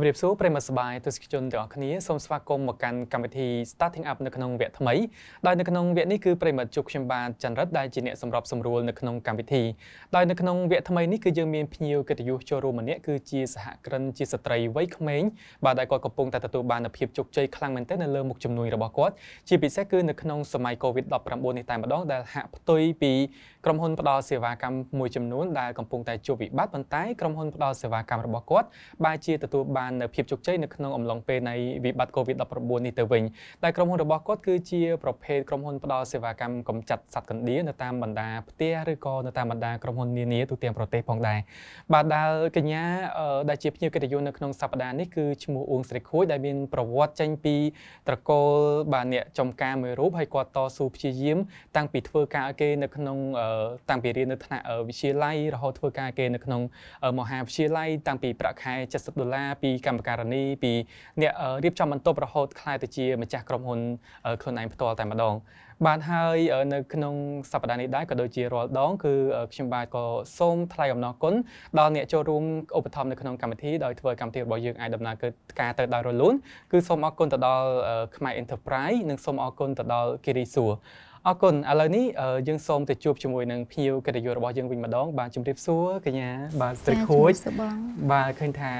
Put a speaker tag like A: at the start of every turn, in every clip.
A: ជម្រាបសួរប្រិមត្តសប្បាយទស្សនិកជនទាំងអស់គ្នាសូមស្វាគមន៍មកកាន់កម្មវិធី Starting Up នៅក្នុងវគ្គថ្មីដោយនៅក្នុងវគ្គនេះគឺប្រិមត្តជួបខ្ញុំបាទចន្ទរិទ្ធដែលជាអ្នកសម្របសម្រួលនៅក្នុងកម្មវិធីដោយនៅក្នុងវគ្គថ្មីនេះគឺយើងមានភ្ញៀវកិត្តិយសចូលរួមម្នាក់គឺជាសហគ្រិនជាស្ត្រីវ័យក្មេងបាទដែលគាត់កំពុងតែទទួលបាននូវភាពជោគជ័យខ្លាំងមែនទែននៅលើមុខជំនួញរបស់គាត់ជាពិសេសគឺនៅក្នុងសម័យ COVID-19 នេះតែម្ដងដែលហាក់ផ្ទុយពីក្រុមហ៊ុនផ្ដល់សេវាកម្មមួយចំនួនដែលកំពុងតែជួបវិបត្តិប៉ុន្តែក្រុមហ៊ុនផ្ដល់សេវាកម្មរបស់គាត់បែរជាទទួលបាននូវភាពជោគជ័យនៅក្នុងអំឡុងពេលនៃវិបត្តិ COVID-19 នេះទៅវិញដែលក្រុមហ៊ុនរបស់គាត់គឺជាប្រភេទក្រុមហ៊ុនផ្ដល់សេវាកម្មកម្ចាត់សត្វកណ្ដៀរនៅតាមបណ្ដាផ្ទះឬក៏នៅតាមបណ្ដាក្រុមហ៊ុននានាទូទាំងប្រទេសផងដែរបាទដែលកញ្ញាដែលជាភ្ញៀវកិត្តិយសនៅក្នុងសប្តាហ៍នេះគឺឈ្មោះអ៊ូងស្រីខួយដែលមានប្រវត្តិចេញពីត្រកូលបាទអ្នកចំការមួយរូបហើយគាត់តស៊ូព្យាយាមតាំងពីធ្វើការឲ្យគេនៅក្នុងតាំងពីរៀននៅថ្នាក់វិទ្យាល័យរហូតធ្វើការគេនៅក្នុងមហាវិទ្យាល័យតាំងពីប្រាក់ខែ70ដុល្លារពីកម្មការនីពីអ្នករៀបចំបន្ទប់រហូតខ្លាយទៅជាម្ចាស់ក្រុមហ៊ុនខ្លួនឯងផ្ទាល់តែម្ដងបាទហើយនៅក្នុងសប្តាហ៍នេះដែរក៏ដូចជារាល់ដងគឺខ្ញុំបាទក៏សូមថ្លែងអំណរគុណដល់អ្នកចូលរួមឧបត្ថម្ភនៅក្នុងកម្មវិធីដោយធ្វើកម្មវិធីរបស់យើងអាចដំណើរការទៅដោយរលូនគឺសូមអរគុណទៅដល់ខ្មែរ Enterprise និងសូមអរគុណទៅដល់គិរីសួរ អរគុណឥឡូវនេះយើងសូមទៅជួបជាមួយនឹងភ្ញៀវកិត្តិយសរបស់យើងវិញម្ដង បាទជម្រាបសួរកញ្ញាបាទស្រីខួចបាទឃើញថា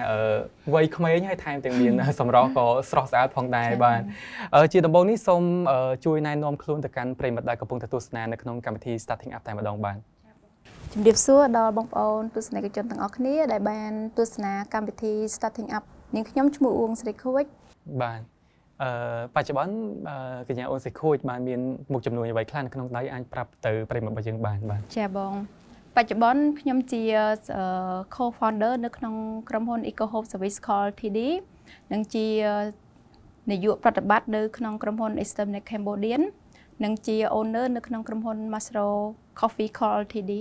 A: វ័យក្មេងហើយថែមទាំងមានសម្រស់ក៏ស្រស់ស្អាតផងដែរបាទជាដំបូងនេះសូមជួយណែនាំខ្លួនទៅកាន់ប្រិមត្តដែលកំពុងទស្សនានៅក្នុងកម្មវិធី Starting Up តែម្ដងបាទ
B: ជំរាបសួរដល់បងប្អូនទស្សនិកជនទាំងអស់គ្នាដែលបានទស្សនាកម្មវិធី Starting Up នាងខ្ញុំឈ្មោះអួងស្រីខួច
A: បាទ អឺបច្ចុប្បន្នកញ្ញាអូនសេខូចបានមានមុខចំនួនអ្វីខ្លះនៅក្នុងដៃអាចប្រាប់ទៅប្រិមត្តរបស់យើងបានបាទ
B: ចាបងបច្ចុប្បន្នខ្ញុំជា co-founder នៅក្នុងក្រុមហ៊ុន Eco Hope Service Call TD និងជានាយកប្រតិបត្តិនៅក្នុងក្រុមហ៊ុន Eastern Cambodian និងជា owner នៅក្នុងក្រុមហ៊ុន Masro Coffee Call TD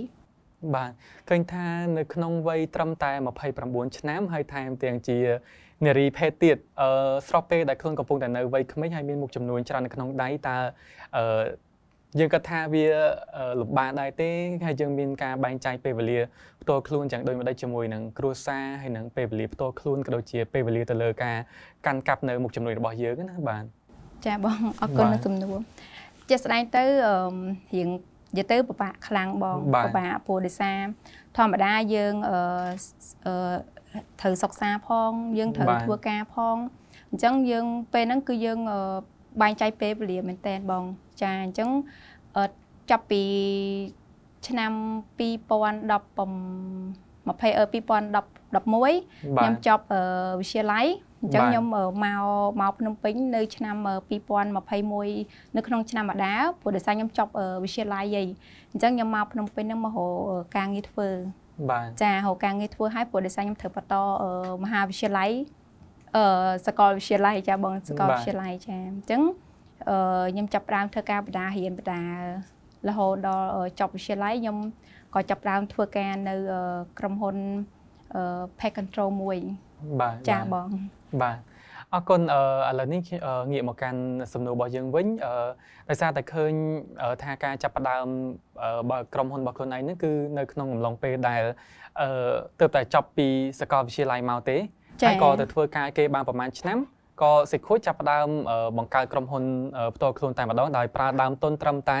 A: បាទឃើញថានៅក្នុងវ័យត្រឹមតែ29ឆ្នាំហើយថែមទាំងជា នារីភេទទៀតអឺស្របពេលដែលខ្លួនកំពុងតែនៅវ័យក្មេងហើយមានមុខចំនួនច្រើននៅក្នុងដៃតើអឺយើងគិតថាវាលំបាកដែរទេហើយយើងមានការបែងចែកពេលវេលាផ្ទាល់ខ្លួនយ៉ាងដូចម្ដេចជាមួយនឹងគ្រួសារហើយនឹងពេលវេលាផ្ទាល់ខ្លួនក៏ដូចជាពេលវេលាទៅលើការកាន់កាប់នៅមុខចំនួនរបស់យើងណាបាទ
B: ចាបងអរគុណនៅសំណួរជាស្ដែងទៅរៀងនិយាយទៅពិបាកខ្លាំងបងពិបាកព្រោះដោយសារធម្មតាយើងអឺ ត្រូវសិក្សាផងយើងត្រូវធ្វើការផងអញ្ចឹងយើងពេលហ្នឹងគឺយើងបែងចែកពេលវេលាមែនតើបងចាអញ្ចឹងចាប់ពីឆ្នាំ2010 20 2011ខ្ញុំចប់វិទ្យាល័យអញ្ចឹងខ្ញុំមកមកភ្នំពេញនៅឆ្នាំ2021នៅក្នុងឆ្នាំម្ដាព្រោះដោយសារខ្ញុំចប់វិទ្យាល័យហីអញ្ចឹងខ្ញុំមកភ្នំពេញនឹងមករកការងារធ្វើ
A: បាទ
B: ចារកការងារធ្វើឲ្យព្រោះដោយសារខ្ញុំត្រូវបន្តមហាវិទ្យាល័យអឺសាកលវិទ្យាល័យចាបងសាកលវិទ្យាល័យចាអញ្ចឹងអឺខ្ញុំចាប់ផ្ដើមធ្វើការបដារៀនបដារហូតដល់ចប់វិទ្យាល័យខ្ញុំក៏ចាប់ផ្ដើមធ្វើការនៅក្រុមហ៊ុន Pay Control មួយ
A: បាទ
B: ចាបង
A: បាទ អរគុណឥឡូវនេះងាកមកកាន់សំណួររបស់យើងវិញដោយសារតែឃើញថាការចាប់ផ្ដើមបើក្រុមហ៊ុនរបស់ខ្លួនឯងហ្នឹងគឺនៅក្នុងអំឡុងពេលដែលទើបតែចប់ពីសាកលវិទ្យាល័យមកទេហើយក៏ទៅធ្វើការគេបានប្រហែលឆ្នាំក៏សេខូចចាប់ផ្ដើមបង្កើតក្រុមហ៊ុនផ្ទាល់ខ្លួនតែម្ដងដោយប្រើដើមទុនត្រឹមតែ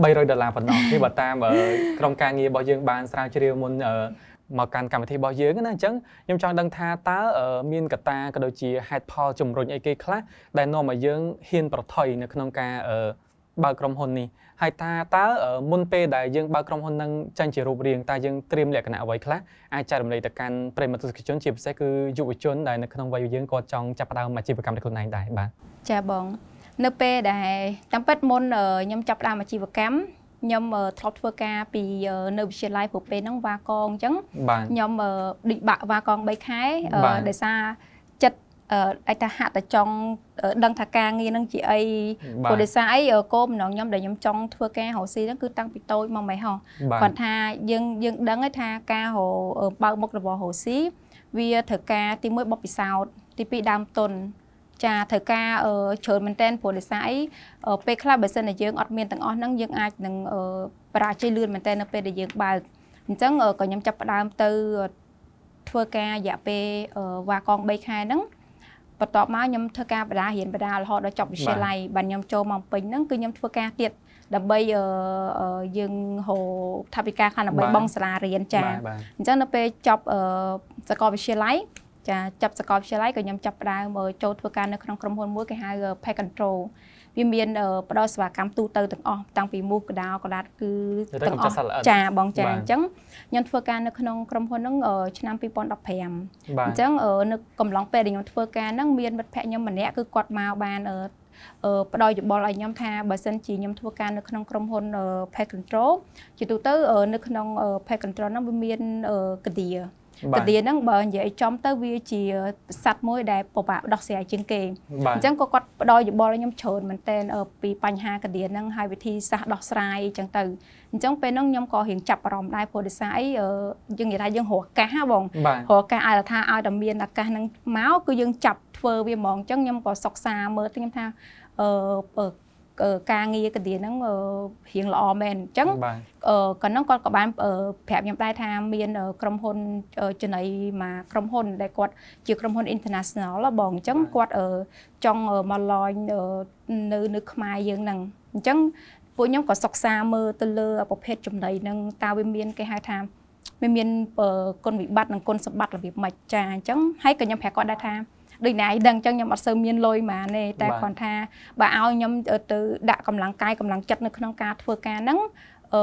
A: 300ដុល្លារប៉ុណ្ណោះនេះបើតាមក្រុមការងាររបស់យើងបានស្រាវជ្រាវមុន មកកាន់កម្មវិធីរបស់យើងណាអញ្ចឹងខ្ញុំចង់ដឹងថាតើមានកត្តាក៏ដូចជាហេតុផលជំរុញអីគេខ្លះដែលនាំឲ្យយើងហ៊ានប្រថុយនៅក្នុងការបើកក្រុមហ៊ុននេះហើយថាតើមុនពេលដែលយើងបើកក្រុមហ៊ុននឹងចាញ់ជារូបរាងតើយើងត្រៀមលក្ខណៈអ្វីខ្លះអាចចែករំលែកទៅកាន់ប្រិមត្តទស្សនិកជនជាពិសេសគឺយុវជនដែលនៅក្នុងវ័យយើងគាត់ចង់ចាប់ផ្ដើមអាជីវកម្មរបស់ខ្លួនឯងដែរបាទ
B: ចាបងនៅពេលដែលតាមពិតមុនខ្ញុំចាប់ផ្ដើមអាជីវកម្ម ខ្ញុំធ្លាប់ធ្វើការពីនៅវិទ្យាល័យព្រោះពេលហ្នឹងវ៉ាកងអញ្ចឹងខ្ញុំឌិបាក់វ៉ាកង3ខែដោយសារចិត្តអីថាហាក់តែចង់ដឹងថាការងារហ្នឹងជាអីព្រោះដោយសារអីគោលបំណងខ្ញុំដែលខ្ញុំចង់ធ្វើការរកស៊ីហ្នឹងគឺតាំងពីតូចមកមិនហោះគាត់ថាយើងយើងដឹងថាការរបើកមុខរបស់រកស៊ីវាត្រូវការទី1បបពិសោធន៍ទី2ដើមទុន ចាត្រូវការច្រើនមែនតើព្រោះដោយសារអីពេលខ្លះបើសិនជាយើងអត់មានទាំងអស់ហ្នឹងយើងអាចនឹងបរាជ័យលឿនមែនតើនៅពេលដែលយើងបើកអញ្ចឹងក៏ខ្ញុំចាប់ផ្ដើមទៅធ្វើការរយៈពេលវ៉ាកង3ខែហ្នឹងបន្ទាប់មកខ្ញុំធ្វើការបដារៀនបដារហូតដល់ចប់វិទ្យាល័យបាទខ្ញុំចូលមកពេញហ្នឹងគឺខ្ញុំធ្វើការទៀតដើម្បីយើងហៅថាវិការខាងដើម្បីបងសាលារៀនចាអញ្ចឹងនៅពេលចប់សាកលវិទ្យាល័យ ចាចាប់សាកលវិទ្យាល័យក៏ខ្ញុំចាប់ផ្ដើមចូលធ្វើការនៅក្នុងក្រុមហ៊ុនមួយគេហៅ Pay Control វាមានផ្ដល់សេវាកម្មទូទៅទាំងអស់តាំងពីមូសកដោកដាតគឺ
A: ទាំងអស់
B: ចាបងចាអញ្ចឹងខ្ញុំធ្វើការនៅក្នុងក្រុមហ៊ុនហ្នឹងឆ្នាំ2015អញ្ចឹងនៅកំឡុងពេលដែលខ្ញុំធ្វើការហ្នឹងមានមិត្តភ័ក្ដិខ្ញុំម្នាក់គឺគាត់មកបានផ្ដល់យោបល់ឲ្យខ្ញុំថាបើសិនជាខ្ញុំធ្វើការនៅក្នុងក្រុមហ៊ុន Pet Control ជាទូទៅនៅក្នុង Pet Control ហ្នឹងវាមានកាឌៀ កាឌៀហ្នឹងបើនិយាយចំទៅវាជាសัตว์មួយដែលពិបាកដោះស្រាយជាងគេអញ្ចឹងក៏គាត់ផ្ដល់យោបល់ឲ្យខ្ញុំច្រើនមែនតើពីបញ្ហាកាឌៀហ្នឹងហើយវិធីសាស្ត្រដោះស្រាយអញ្ចឹងទៅអញ្ចឹងពេលហ្នឹងខ្ញុំក៏រៀងចាប់អារម្មណ៍ដែរព្រោះដោយសារអីយើងនិយាយថាយើងរកឱកាសហ៎បងរកឱកាសឲ្យថាឲ្យតែមានឱកាសហ្នឹងមកគឺយើងចាប់ធ្វើវាហ្មងអញ្ចឹងខ្ញុំក៏សិក្សាមើលទៅខ្ញុំថាអឺ ការងារកាឌៀហ្នឹងរៀងល្អមែនអញ្ចឹងក៏ហ្នឹងគាត់ក៏បានប្រាប់ខ្ញុំដែរថាមាន ក្រុមហ៊ុនចំណីមួយក្រុមហ៊ុនដែលគាត់ជាក្រុមហ៊ុន international បងអញ្ចឹងគាត់ចង់មកឡយនៅនៅខ្មែរយើងហ្នឹងអញ្ចឹងពួកខ្ញុំក៏សិក្សាមើលទៅលើប្រភេទចំណីហ្នឹងតើវាមានគេហៅថាវាមានគុណវិបត្តិនិងគុណសម្បត្តិរបៀបម៉េចចាអញ្ចឹងហើយក៏ខ្ញុំប្រាប់គាត់ដែរថា ដូចណែដឹងអញ្ចឹងខ្ញុំអត់សូវមានលុយហ្មងទេតែគ្រាន់ថាបើឲ្យខ្ញុំទៅដាក់កម្លាំងកាយកម្លាំងចិត្តនៅក្នុងការធ្វើការហ្នឹងអឺ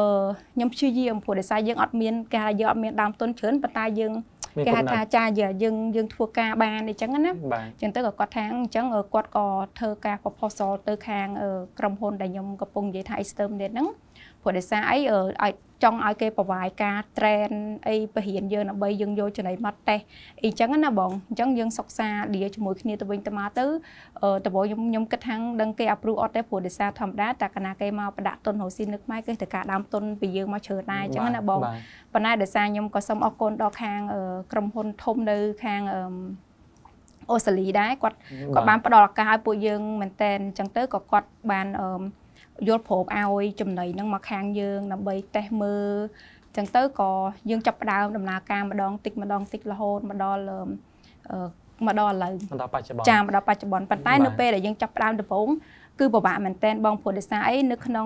B: ខ្ញុំព្យាយាមព្រោះដោយសារយើងអត់មានការយើងអត់មានដើមទុនច្រើនប៉ុន្តែយើងគេហៅថាចាយើងយើងធ្វើការបានអញ្ចឹងណាអញ្ចឹងទៅក៏គាត់ថាអញ្ចឹងគាត់ក៏ធ្វើការ proposal ទៅខាងក្រុមហ៊ុនដែលខ្ញុំកំពុងនិយាយថា exterminate ហ្នឹង ព្រោះដោយសារអីឲ្យចង់ឲ្យគេប្រវាយការ train អីបរិញ្ញាយើងដើម្បីយើងយកចំណីមកតេស្តអីចឹងណាបងអញ្ចឹងយើងសិក្សាឌីជាមួយគ្នាទៅវិញទៅមកទៅតើបងខ្ញុំខ្ញុំគិតថាដឹងគេ approve អត់ទេព្រោះដោយសារធម្មតាតែកាលណាគេមកបដាក់ទុនរស់ស៊ីនឹកម៉ែគេទៅការដើមទុនពីយើងមកជ្រើដែរអញ្ចឹងណាបងប៉ុន្តែដោយសារខ្ញុំក៏សូមអរគុណដល់ខាងក្រុមហ៊ុនធំនៅខាងអូស្ត្រាលីដែរគាត់គាត់បានផ្ដល់ឱកាសឲ្យពួកយើងមែនតែនអញ្ចឹងទៅក៏គាត់បានអឺ យល់ព្រមឲ្យចំណីហ្នឹងមកខាងយើងដើម្បីតេស្តមើលចឹងទៅក៏យើងចាប់ផ្ដើមដំណើរការម្ដងតិចម្ដងតិចរហូតមកដល់មកដល់ឥឡូវ
A: មកដល់បច្ចុប្បន្ន
B: ចាមកដល់បច្ចុប្បន្នប៉ុន្តែនៅពេលដែលយើងចាប់ផ្ដើមដំបូងគឺពិបាកមែនតែនបងព្រោះដោយសារអីនៅក្នុង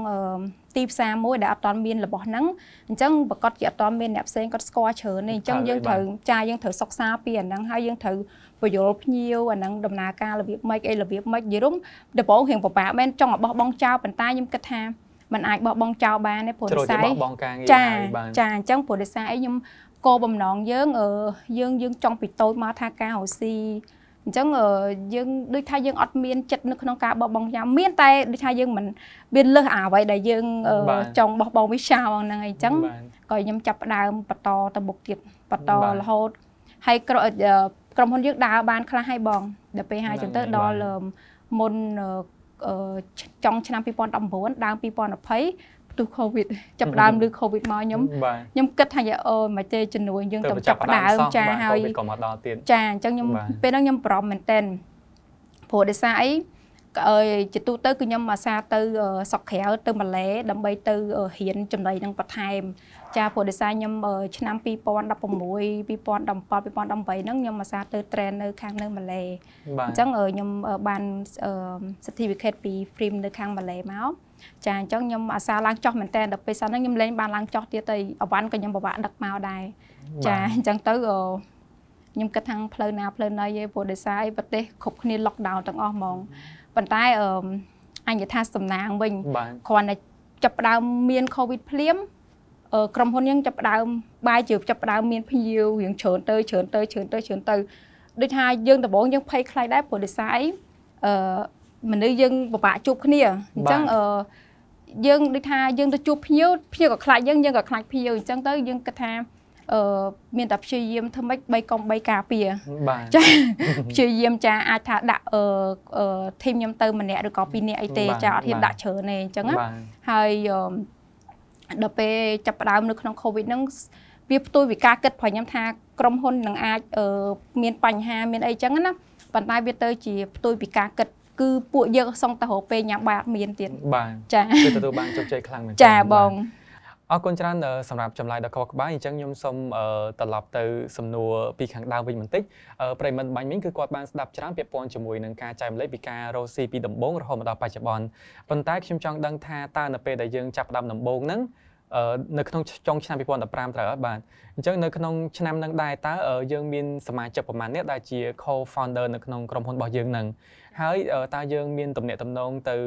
B: ទីផ្សារមួយដែលអត់ទាន់មានរបស់ហ្នឹងអញ្ចឹងប្រកាសជាអត់ទាន់មានអ្នកផ្សេងគាត់ស្គាល់ច្រើនទេអញ្ចឹងយើងត្រូវចាយើងត្រូវសិក្សាពីអាហ្នឹងហើយយើងត្រូវ ពយល់ភ្ញៀវអាហ្នឹងដំណើរការរបៀបម៉េចអីរបៀបម៉េចនិយាយរំដំបូងរៀងពិបាកមែនចង់ឲ្យបោះបង់ចោលប៉ុន្តែខ្ញុំគិតថាมันអាចបោះបង់ចោលបានទេព្រោះ
A: ដោយសារ
B: ចាចាអញ្ចឹងព្រោះដោយសារអីខ្ញុំគោលបំណងយើងយើងយើងចង់ពីតូចមកថាការរស់ស៊ីអញ្ចឹងយើងដូចថាយើងអត់មានចិត្តនៅក្នុងការបោះបង់យ៉ាងមានតែដូចថាយើងមិនមានលើសអ្វីដែលយើងចង់បោះបង់វិសាលហ្នឹងអីចឹងក៏ខ្ញុំចាប់ផ្ដើមបន្តទៅមុខទៀតបន្តរហូតហើយក្រុ មហ៊ុនយើងដើរបានខ្លះហើយបងដល់ពេលហើយចឹងទៅដល់មុនចុងឆ្នាំ2019ដើម2020ផ្ទុះ Covid ចាប់ដើមឬ Covid មកខ្ញុំខ្ញុំគិតថាអូមកទេជំនួយយើងទៅចាប់ដើមចាហើយ
A: ក៏មកដល់ទៀត
B: ចាអញ្ចឹងខ្ញុំពេលហ្នឹងខ្ញុំបារម្ភមែនតើព្រោះដោយសារអី ជាទូទៅគឺខ្ញុំអាសាទៅសុកក្រៅទៅម៉ាឡេដើម្បីទៅរៀនចំណីនឹងបន្ថែមចាព្រោះដោយសារខ្ញុំឆ្នាំ2016 2017 2018ហ្នឹងខ្ញុំអាសាទៅ train នៅខាងនៅម៉ាឡេអញ្ចឹងខ្ញុំបាន certificate ពី film នៅខាងម៉ាឡេមកចាអញ្ចឹងខ្ញុំអាសាឡើងចុះមែនតើដល់ពេលសិនហ្នឹងខ្ញុំលេងបានឡើងចុះទៀតទៅអវ៉ាន់ក៏ខ្ញុំពិបាកដឹកមកដែរចាអញ្ចឹងទៅខ្ញុំគិតថាផ្លូវណាផ្លូវណីឯងព្រោះដោយសារឯប្រទេសគ្រប់គ្នា lockdown ទាំងអស់ហ្មង ប៉ុន្តែអញ្ញថាសំណាងវិញគ្រាន់តែចាប់ផ្ដើមមាន covid ភ្លាមក្រុមហ៊ុនយើងចាប់ផ្ដើមបាយជើចាប់ផ្ដើមមានភ្ញៀវរៀងច្រើនទៅច្រើនទៅច្រើនទៅច្រើនទៅដូចថាយើងដំបងយើងភ័យខ្លាចដែរព្រោះដោយសារអីអឺមនុស្សយើងពិបាកជួបគ្នាអញ្ចឹងអឺយើងដូចថាយើងទៅជួបភ្ញៀវភ្ញៀវក៏ខ្លាចយើងយើងក៏ខ្លាចភ្ញៀវអញ្ចឹងទៅយើងគិតថា អឺមានតែព្យាយាមធ្វើម៉េច3កុំ3ការពារចាព្យាយាមចាអាចថាដាក់អឺធីមខ្ញុំទៅម្នាក់ឬក៏ពីរនាក់អីទេចាអត់ហ៊ានដាក់ច្រើនទេអញ្ចឹងហើយដល់ពេលចាប់ផ្ដើមនៅក្នុង Covid ហ្នឹងវាផ្ទុយពីការគិតប្រខ្ញុំថាក្រុមហ៊ុននឹងអាចមានបញ្ហាមានអីចឹងណាប៉ុន្តែវាទៅជាផ្ទុយពីការគិតគឺពួកយើងសងតរោពេលញ៉ាំបាយអត់មានទៀត
A: បាទ
B: ចា
A: គឺទទួលបានជោគជ័យខ្លាំងមែន
B: ចាបង
A: អរគុណច្រើនសម្រាប់ចម្លើយដ៏ខុសក្បាយអញ្ចឹងខ្ញុំសូមត្រឡប់ទៅសំណួរពីខាងដើមវិញបន្តិចប្រិមិត្តបាញ់មិញគឺគាត់បានស្ដាប់ច្រើនពាក់ព័ន្ធជាមួយនឹងការចែករំលែកពីការរកស៊ីពីដំបូងរហូតមកដល់បច្ចុប្បន្នប៉ុន្តែខ្ញុំចង់ដឹងថាតើនៅពេលដែលយើងចាប់ផ្ដើមដំបូងហ្នឹងនៅក្នុងចុងឆ្នាំ2015ត្រូវអត់បាទអញ្ចឹងនៅក្នុងឆ្នាំហ្នឹងដែរតើយើងមានសមាជិកប្រមាណអ្នកដែលជា co-founder នៅក្នុងក្រុមហ៊ុនរបស់យើងហ្នឹងហើយតើយើងមានទំនាក់ទំនងទៅ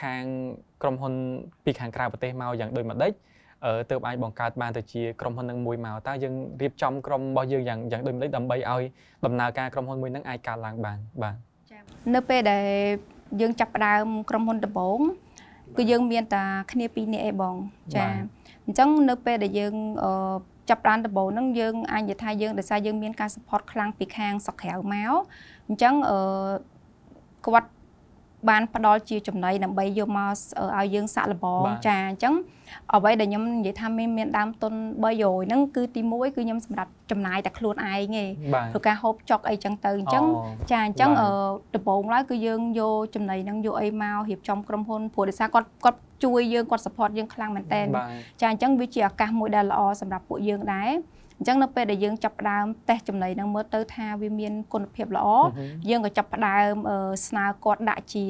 A: ខាងក្រុមហ៊ុនពីខាងក្រៅប្រទេសមកយ៉ាងដូចម្ដេចទើបអាចបង្កើតបានទៅជាក្រុមហ៊ុននឹងមួយមកតើយើងរៀបចំក្រុមរបស់យើងយ៉ាងយ៉ាងដូចម្ដេចដើម្បីឲ្យដំណើរការក្រុមហ៊ុនមួយនឹងអាចកើតឡើងបានបាទ
B: នៅពេលដែលយើងចាប់ផ្ដើមក្រុមហ៊ុនដំបូងគឺយើងមានតែគ្នាពីរនាក់ឯងបងចាអញ្ចឹងនៅពេលដែលយើងចាប់ផ្ដើមដំបូងហ្នឹងយើងអាចនិយាយថាយើងដោយសារយើងមានការ support ខ្លាំងពីខាងស្រុកក្រៅមកអញ្ចឹងអឺគាត់ បានផ្ដល់ជាចំណីដើម្បីយកមកឲ្យយើងសាក់លបងចាអញ្ចឹងអ្វីដែលខ្ញុំនិយាយថាមានមានដើមទុន300ហ្នឹងគឺទី1គឺខ្ញុំសម្រាប់ចំណាយតែខ្លួនឯងទេព្រោះការហូបចុកអីចឹងទៅអញ្ចឹងចាអញ្ចឹងដំបូងឡើយគឺយើងយកចំណីហ្នឹងយកអីមករៀបចំក្រុមហ៊ុនព្រោះដោយសារគាត់គាត់ជួយយើងគាត់ support យើងខ្លាំងមែនតើចាអញ្ចឹងវាជាឱកាសមួយដែលល្អសម្រាប់ពួកយើងដែរ អញ្ចឹងនៅពេលដែលយើងចាប់ផ្ដើមតេស្តចំណីនឹងមើលទៅថាវាមានគុណភាពល្អយើងក៏ចាប់ផ្ដើមស្នើគាត់ដាក់ជា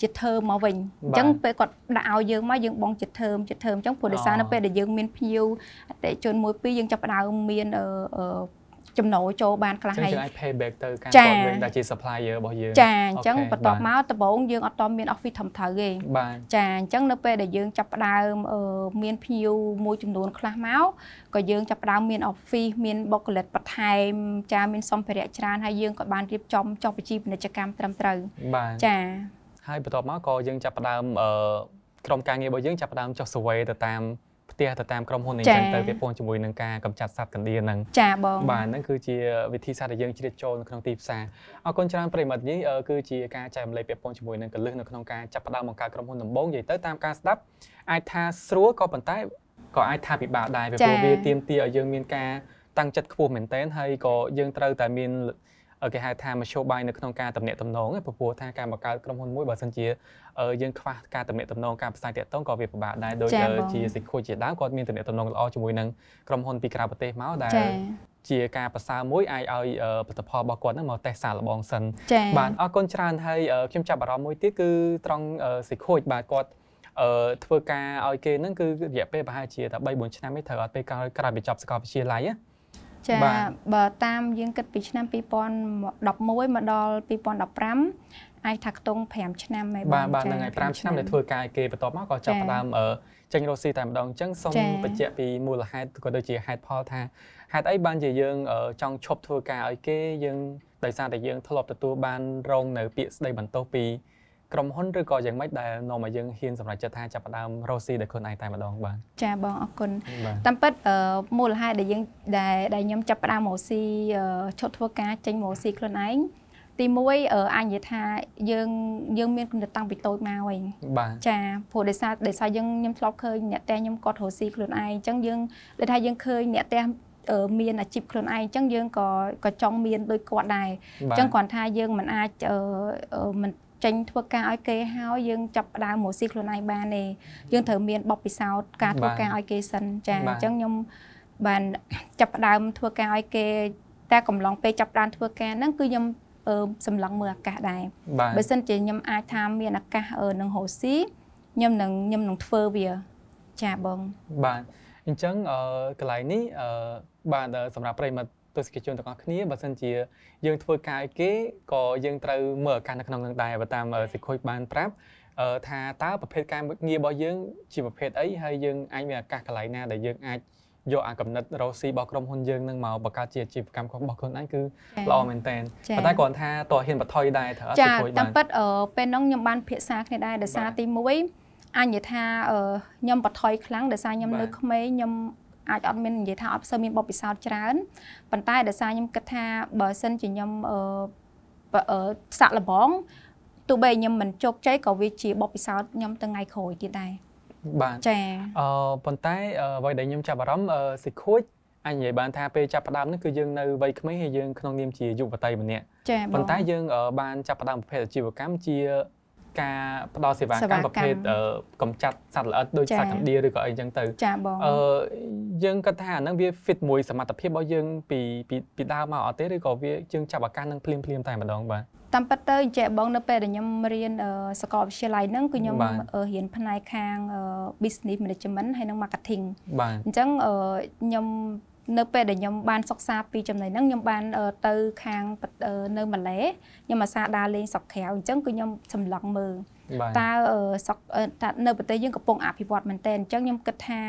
B: ជាធើមមកវិញអញ្ចឹងពេលគាត់ដាក់ឲ្យយើងមកយើងបងជាធើមជាធើមអញ្ចឹងព្រោះដោយសារនៅពេលដែលយើងមានភ្ញៀវអតិជនមួយពីរយើងចាប់ផ្ដើមមាន ចំណូលចូលបានខ្លះ
A: ហើយអាច pay back ទៅការគាត់វិញដែលជា supplier របស់យើង
B: ចាអញ្ចឹងបន្ទាប់មកដំបូងយើងអត់តមាន office ធំត្រូវទេចាអញ្ចឹងនៅពេលដែលយើងចាប់ផ្ដើមមានភ្ញៀវមួយចំនួនខ្លះមកក៏យើងចាប់ផ្ដើមមាន office មានបុគ្គលិកបន្ថែមចាមានសម្ភារៈច្រើនហើយយើងក៏បានរៀបចំចុះបញ្ជីពាណិជ្ជកម្មត្រឹមត្រូវចា
A: ហើយបន្ទាប់មកក៏យើងចាប់ផ្ដើមក្រុមការងាររបស់យើងចាប់ផ្ដើមចុះ survey ទៅតាម ផ្ទះទៅតាមក្រុមហ៊ុនអីចឹងទៅពាក់ព័ន្ធជាមួយនឹងការកម្ចាត់សត្វកណ្ដៀរហ្នឹង
B: ចាបង
A: បាទហ្នឹងគឺជាវិធីសាស្ត្រដែលយើងជ្រៀតចូលនៅក្នុងទីផ្សារអរគុណច្រើនប្រិមត្តនេះគឺជាការចែករំលែកពាក់ព័ន្ធជាមួយនឹងកលឹះនៅក្នុងការចាប់ផ្ដើមបង្កើតក្រុមហ៊ុនដំបូងនិយាយទៅតាមការស្ដាប់អាចថាស្រួលក៏ប៉ុន្តែក៏អាចថាពិបាកដែរព្រោះវាទាមទារឲ្យយើងមានការតាំងចិត្តខ្ពស់មែនទែនហើយក៏យើងត្រូវតែមានគេហៅថាមធ្យោបាយនៅក្នុងការតំណាក់តំណងព្រោះថាការបង្កើតក្រុមហ៊ុនមួយបើសិនជា យើងខ្វះការតំណាក់តំណងការផ្សាយតាក់ទងក៏វាពិបាកដែរដូចជាសិក្ខុជាដើមគាត់មានតំណាក់តំណងល្អជាមួយនឹងក្រុមហ៊ុនពីក្រៅប្រទេសមកដែលជាការប្រសើរមួយអាចឲ្យផលិតផលរបស់គាត់ហ្នឹងមកតេស្តសាកល្បងសិនបាទអរគុណច្រើនហើយខ្ញុំចាប់អារម្មណ៍មួយទៀតគឺត្រង់សិក្ខុបាទគាត់អឺធ្វើការឲ្យគេហ្នឹងគឺរយៈពេលប្រហែលជាតែ3 4ឆ្នាំទេត្រូវអត់ពេលក្រោយបញ្ចប់សាកលវិទ្យាល័យណា
B: ចាបើតាមយើងគិតពីឆ្នាំ2011មកដល់2015 អាចថាខ្ទង់5ឆ្នាំ
A: ហើយបាទបាទហ្នឹងហើយ5ឆ្នាំដែលធ្វើការគេបន្ទាប់មកក៏ចាប់ផ្ដើមចេញរកស៊ីតែម្ដងអញ្ចឹងសូមបញ្ជាក់ពីមូលហេតុក៏ដូចជាហេតុផលថាហេតុអីបានជាយើងចង់ឈប់ធ្វើការឲ្យគេយើងដោយសារតែយើងធ្លាប់ទទួលបានរងនៅពាក្យស្ដីបន្ទោសពីក្រុមហ៊ុនឬក៏យ៉ាងម៉េចដែលនាំឲ្យយើងហ៊ានសម្រេចចិត្តថាចាប់ផ្ដើមរកស៊ីដោយខ្លួនឯងតែម្ដងបាទ
B: ចាបងអរគុណតាមពិតមូលហេតុដែលយើងដែលដែលខ្ញុំចាប់ផ្ដើមរកស៊ីឈប់ធ្វើការចេញរកស៊ីខ្លួនឯង ទី1អញនិយាយថាយើងយើងមានគំនិតតាំងពីតូចមកវិញចាព្រោះដោយសារដោយសារយើងខ្ញុំធ្លាប់ឃើញអ្នកតែខ្ញុំគាត់រកស៊ីខ្លួនឯងអញ្ចឹងយើងដូចថាយើងឃើញអ្នកតែមានអាជីពខ្លួនឯងអញ្ចឹងយើងក៏ក៏ចង់មានដូចគាត់ដែរអញ្ចឹងគ្រាន់ថាយើងមិនអាចមិនចេញធ្វើការឲ្យគេហើយយើងចាប់ផ្ដើមមកស៊ីខ្លួនឯងបានទេយើងត្រូវមានបបពិសោធន៍ការធ្វើការឲ្យគេសិនចាអញ្ចឹងខ្ញុំបានចាប់ផ្ដើមធ្វើការឲ្យគេតែកំឡុងពេលចាប់ផ្ដើមធ្វើការហ្នឹងគឺខ្ញុំ សម្លឹងមើលអាកាសដែរបើសិនជាខ្ញុំអាចថាមានអាកាសនឹងរស់ស៊ីខ្ញុំនឹងខ្ញុំនឹងធ្វើវាចាបង
A: បាទអញ្ចឹងកន្លែងនេះបាទសម្រាប់ប្រិមត្តទស្សនិកជនទាំងអស់គ្នាបើសិនជាយើងធ្វើការឲ្យគេក៏យើងត្រូវមើលឱកាសនៅក្នុងនឹងដែរបើតាមសិខុយបានប្រាប់ថាតើប្រភេទការងាររបស់យើងជាប្រភេទអីហើយយើងអាចមានឱកាសកន្លែងណាដែលយើងអាច យកអាកំណត់រស់ស៊ីរបស់ក្រុមហ៊ុនយើងនឹងមកបង្កើតជាអាជីវកម្មរបស់ខ្លួនឯងគឺល្អមែនតើប៉ុន្តែគ្រាន់ថាតើហ៊ានបថយដែរត្រូវអត់
B: ចាតាមពិតពេលហ្នឹងខ្ញុំបានភាសាគ្នាដែរដោយសារទី1អញនិយាយថាខ្ញុំបថយខ្លាំងដោយសារខ្ញុំនៅក្មេងខ្ញុំអាចអត់មាននិយាយថាអត់សូវមានបបពិសោធន៍ច្រើនប៉ុន្តែដោយសារខ្ញុំគិតថាបើសិនជាខ្ញុំអឺសាក់លបងទោះបីខ្ញុំមិនជោគជ័យក៏វាជាបបពិសោធន៍ខ្ញុំទៅថ្ងៃក្រោយទៀតដែរ
A: បាទចាអឺប៉ុន្តែអ្វីដែលខ្ញុំចាប់អារម្មណ៍សិខួចអញនិយាយបានថាពេលចាប់ផ្ដើមនេះគឺយើងនៅវ័យក្មេងហើយយើងក្នុងនាមជាយុវតីម្នាក់ប៉ុន្តែយើងបានចាប់ផ្ដើមប្រភេទអាជីវកម្មជាការផ្ដល់សេវាកម្មប្រភេទកំចាត់សត្វល្អិតដូចសត្វកណ្ដៀរឬក៏អីចឹងទៅ
B: ចាបង
A: អឺយើងគិតថាអាហ្នឹងវា fit មួយសមត្ថភាពរបស់យើងពីពីដើមមកអត់ទេឬក៏វាយើងចាប់ឱកាសនឹងភ្លាមភ្លាមតែម្ដងបាទ
B: តាមពិតទៅចេះបងនៅពេលដែលខ្ញុំរៀនសាកលវិទ្យាល័យហ្នឹងគឺខ្ញុំរៀនផ្នែកខាង business management ហើយនិង marketing
A: បាទ
B: អញ្ចឹងខ្ញុំនៅពេលដែលខ្ញុំបានសិក្សាពីចំណុចហ្នឹងខ្ញុំបានទៅខាងនៅម៉ាឡេខ្ញុំអាសាដើរលេងស្រុកក្រៅអញ្ចឹងគឺខ្ញុំសម្លឹងមើលតើស្រុកនៅប្រទេសយើងកំពុងអភិវឌ្ឍមែនតើអញ្ចឹងខ្ញុំគិតថា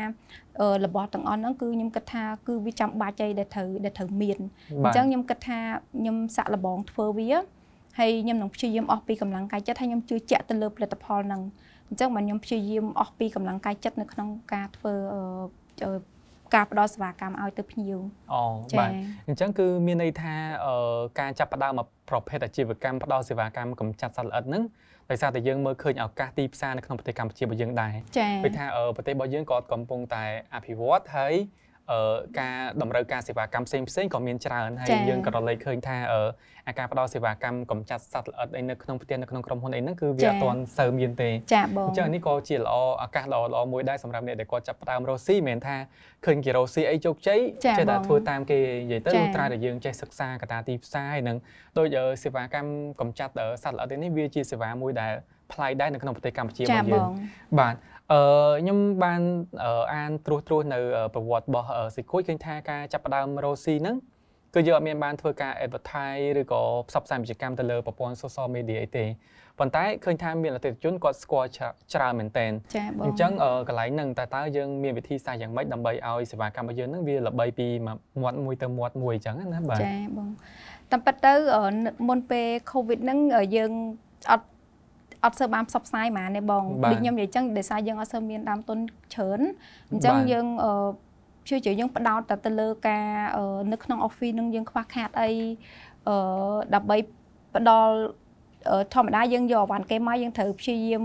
B: របស់ទាំងអស់ហ្នឹងគឺខ្ញុំគិតថាគឺវាចាំបាច់អីដែលត្រូវដែលត្រូវមានអញ្ចឹងខ្ញុំគិតថាខ្ញុំសាក់លបងធ្វើវា ហើយខ្ញុំនឹងព្យាយាមអស់ពីកម្លាំងកាយចិត្តហើយខ្ញុំជឿជាក់ទៅលើផលិតផលហ្នឹងអញ្ចឹងបើខ្ញុំព្យាយាមអស់ពីកម្លាំងកាយចិត្តនៅក្នុងការធ្វើការផ្ដល់សេវាកម្មឲ្យទៅភ្ញៀវ
A: អូបាទអញ្ចឹងគឺមានន័យថាការចាប់ផ្ដើមមកប្រភេទអាជីវកម្មផ្ដល់សេវាកម្មកម្ចាត់សត្វល្អិតហ្នឹងដោយសារតែយើងមើលឃើញឱកាសទីផ្សារនៅក្នុងប្រទេសកម្ពុជារបស់យើងដែរ
B: ព្រោះ
A: ថាប្រទេសរបស់យើងក៏កំពុងតែអភិវឌ្ឍហើយ ការតម្រូវការសេវាកម្មផ្សេងផ្សេងក៏មានច្រើនហើយយើងក៏រលែកឃើញថាអាការផ្ដល់សេវាកម្មកម្ចាត់សត្វល្អិតអីនៅក្នុងផ្ទះនៅក្នុងក្រុមហ៊ុនអីហ្នឹងគឺវាអត់ទាន់សូវមានទេ
B: ចាបងអ
A: ញ្ចឹងនេះក៏ជាល្អឱកាសល្អល្អមួយដែរសម្រាប់អ្នកដែលគាត់ចាប់ផ្ដើមរស់ស៊ីមិនមែនថាឃើញគេរស់ស៊ីអីជោគជ័យចេះតែធ្វើតាមគេនិយាយទៅត្រាតែយើងចេះសិក្សាកត្តាទីផ្សារហើយនឹងដូចសេវាកម្មកម្ចាត់សត្វល្អិតនេះវាជាសេវាមួយដែលប្លែកដែរនៅក្នុងប្រទេសកម្ពុជារបស់យើងបាទ អឺខ្ញុំបានអានត្រួសត្រាសនៅប្រវត្តិរបស់ស៊ីខូចឃើញថាការចាប់ផ្ដើមរស់ស៊ីហ្នឹងគឺយើងអត់មានបានធ្វើការ advertise ឬក៏ផ្សព្វផ្សាយពាណិជ្ជកម្មទៅលើប្រព័ន្ធ social media អីទេប៉ុន្តែឃើញថាមានអតិថិជនគាត់ស្គាល់ច្រើនមែនតើអញ្ចឹងកន្លែងហ្នឹងតើតើយើងមានវិធីសាស្ត្រយ៉ាងម៉េចដើម្បីឲ្យសេវាកម្មរបស់យើងហ្នឹងវាល្បីពីមាត់មួយទៅមាត់មួយអញ្ចឹងណាបាទ
B: ចាបងតាមពិតទៅមុនពេល covid ហ្នឹងយើងអត់ អត់សូវបានផ្សព្វផ្សាយហ្មងទេបងដូចខ្ញុំនិយាយចឹងដោយសារយើងអត់សូវមានដើមទុនច្រើនអញ្ចឹងយើងជឿជាយើងផ្ដោតតែទៅលើការនៅក្នុង office នឹងយើងខ្វះខាតអីអឺដើម្បីផ្ដល់ធម្មតាយើងយកអវ៉ាន់គេមកយើងត្រូវព្យាយាម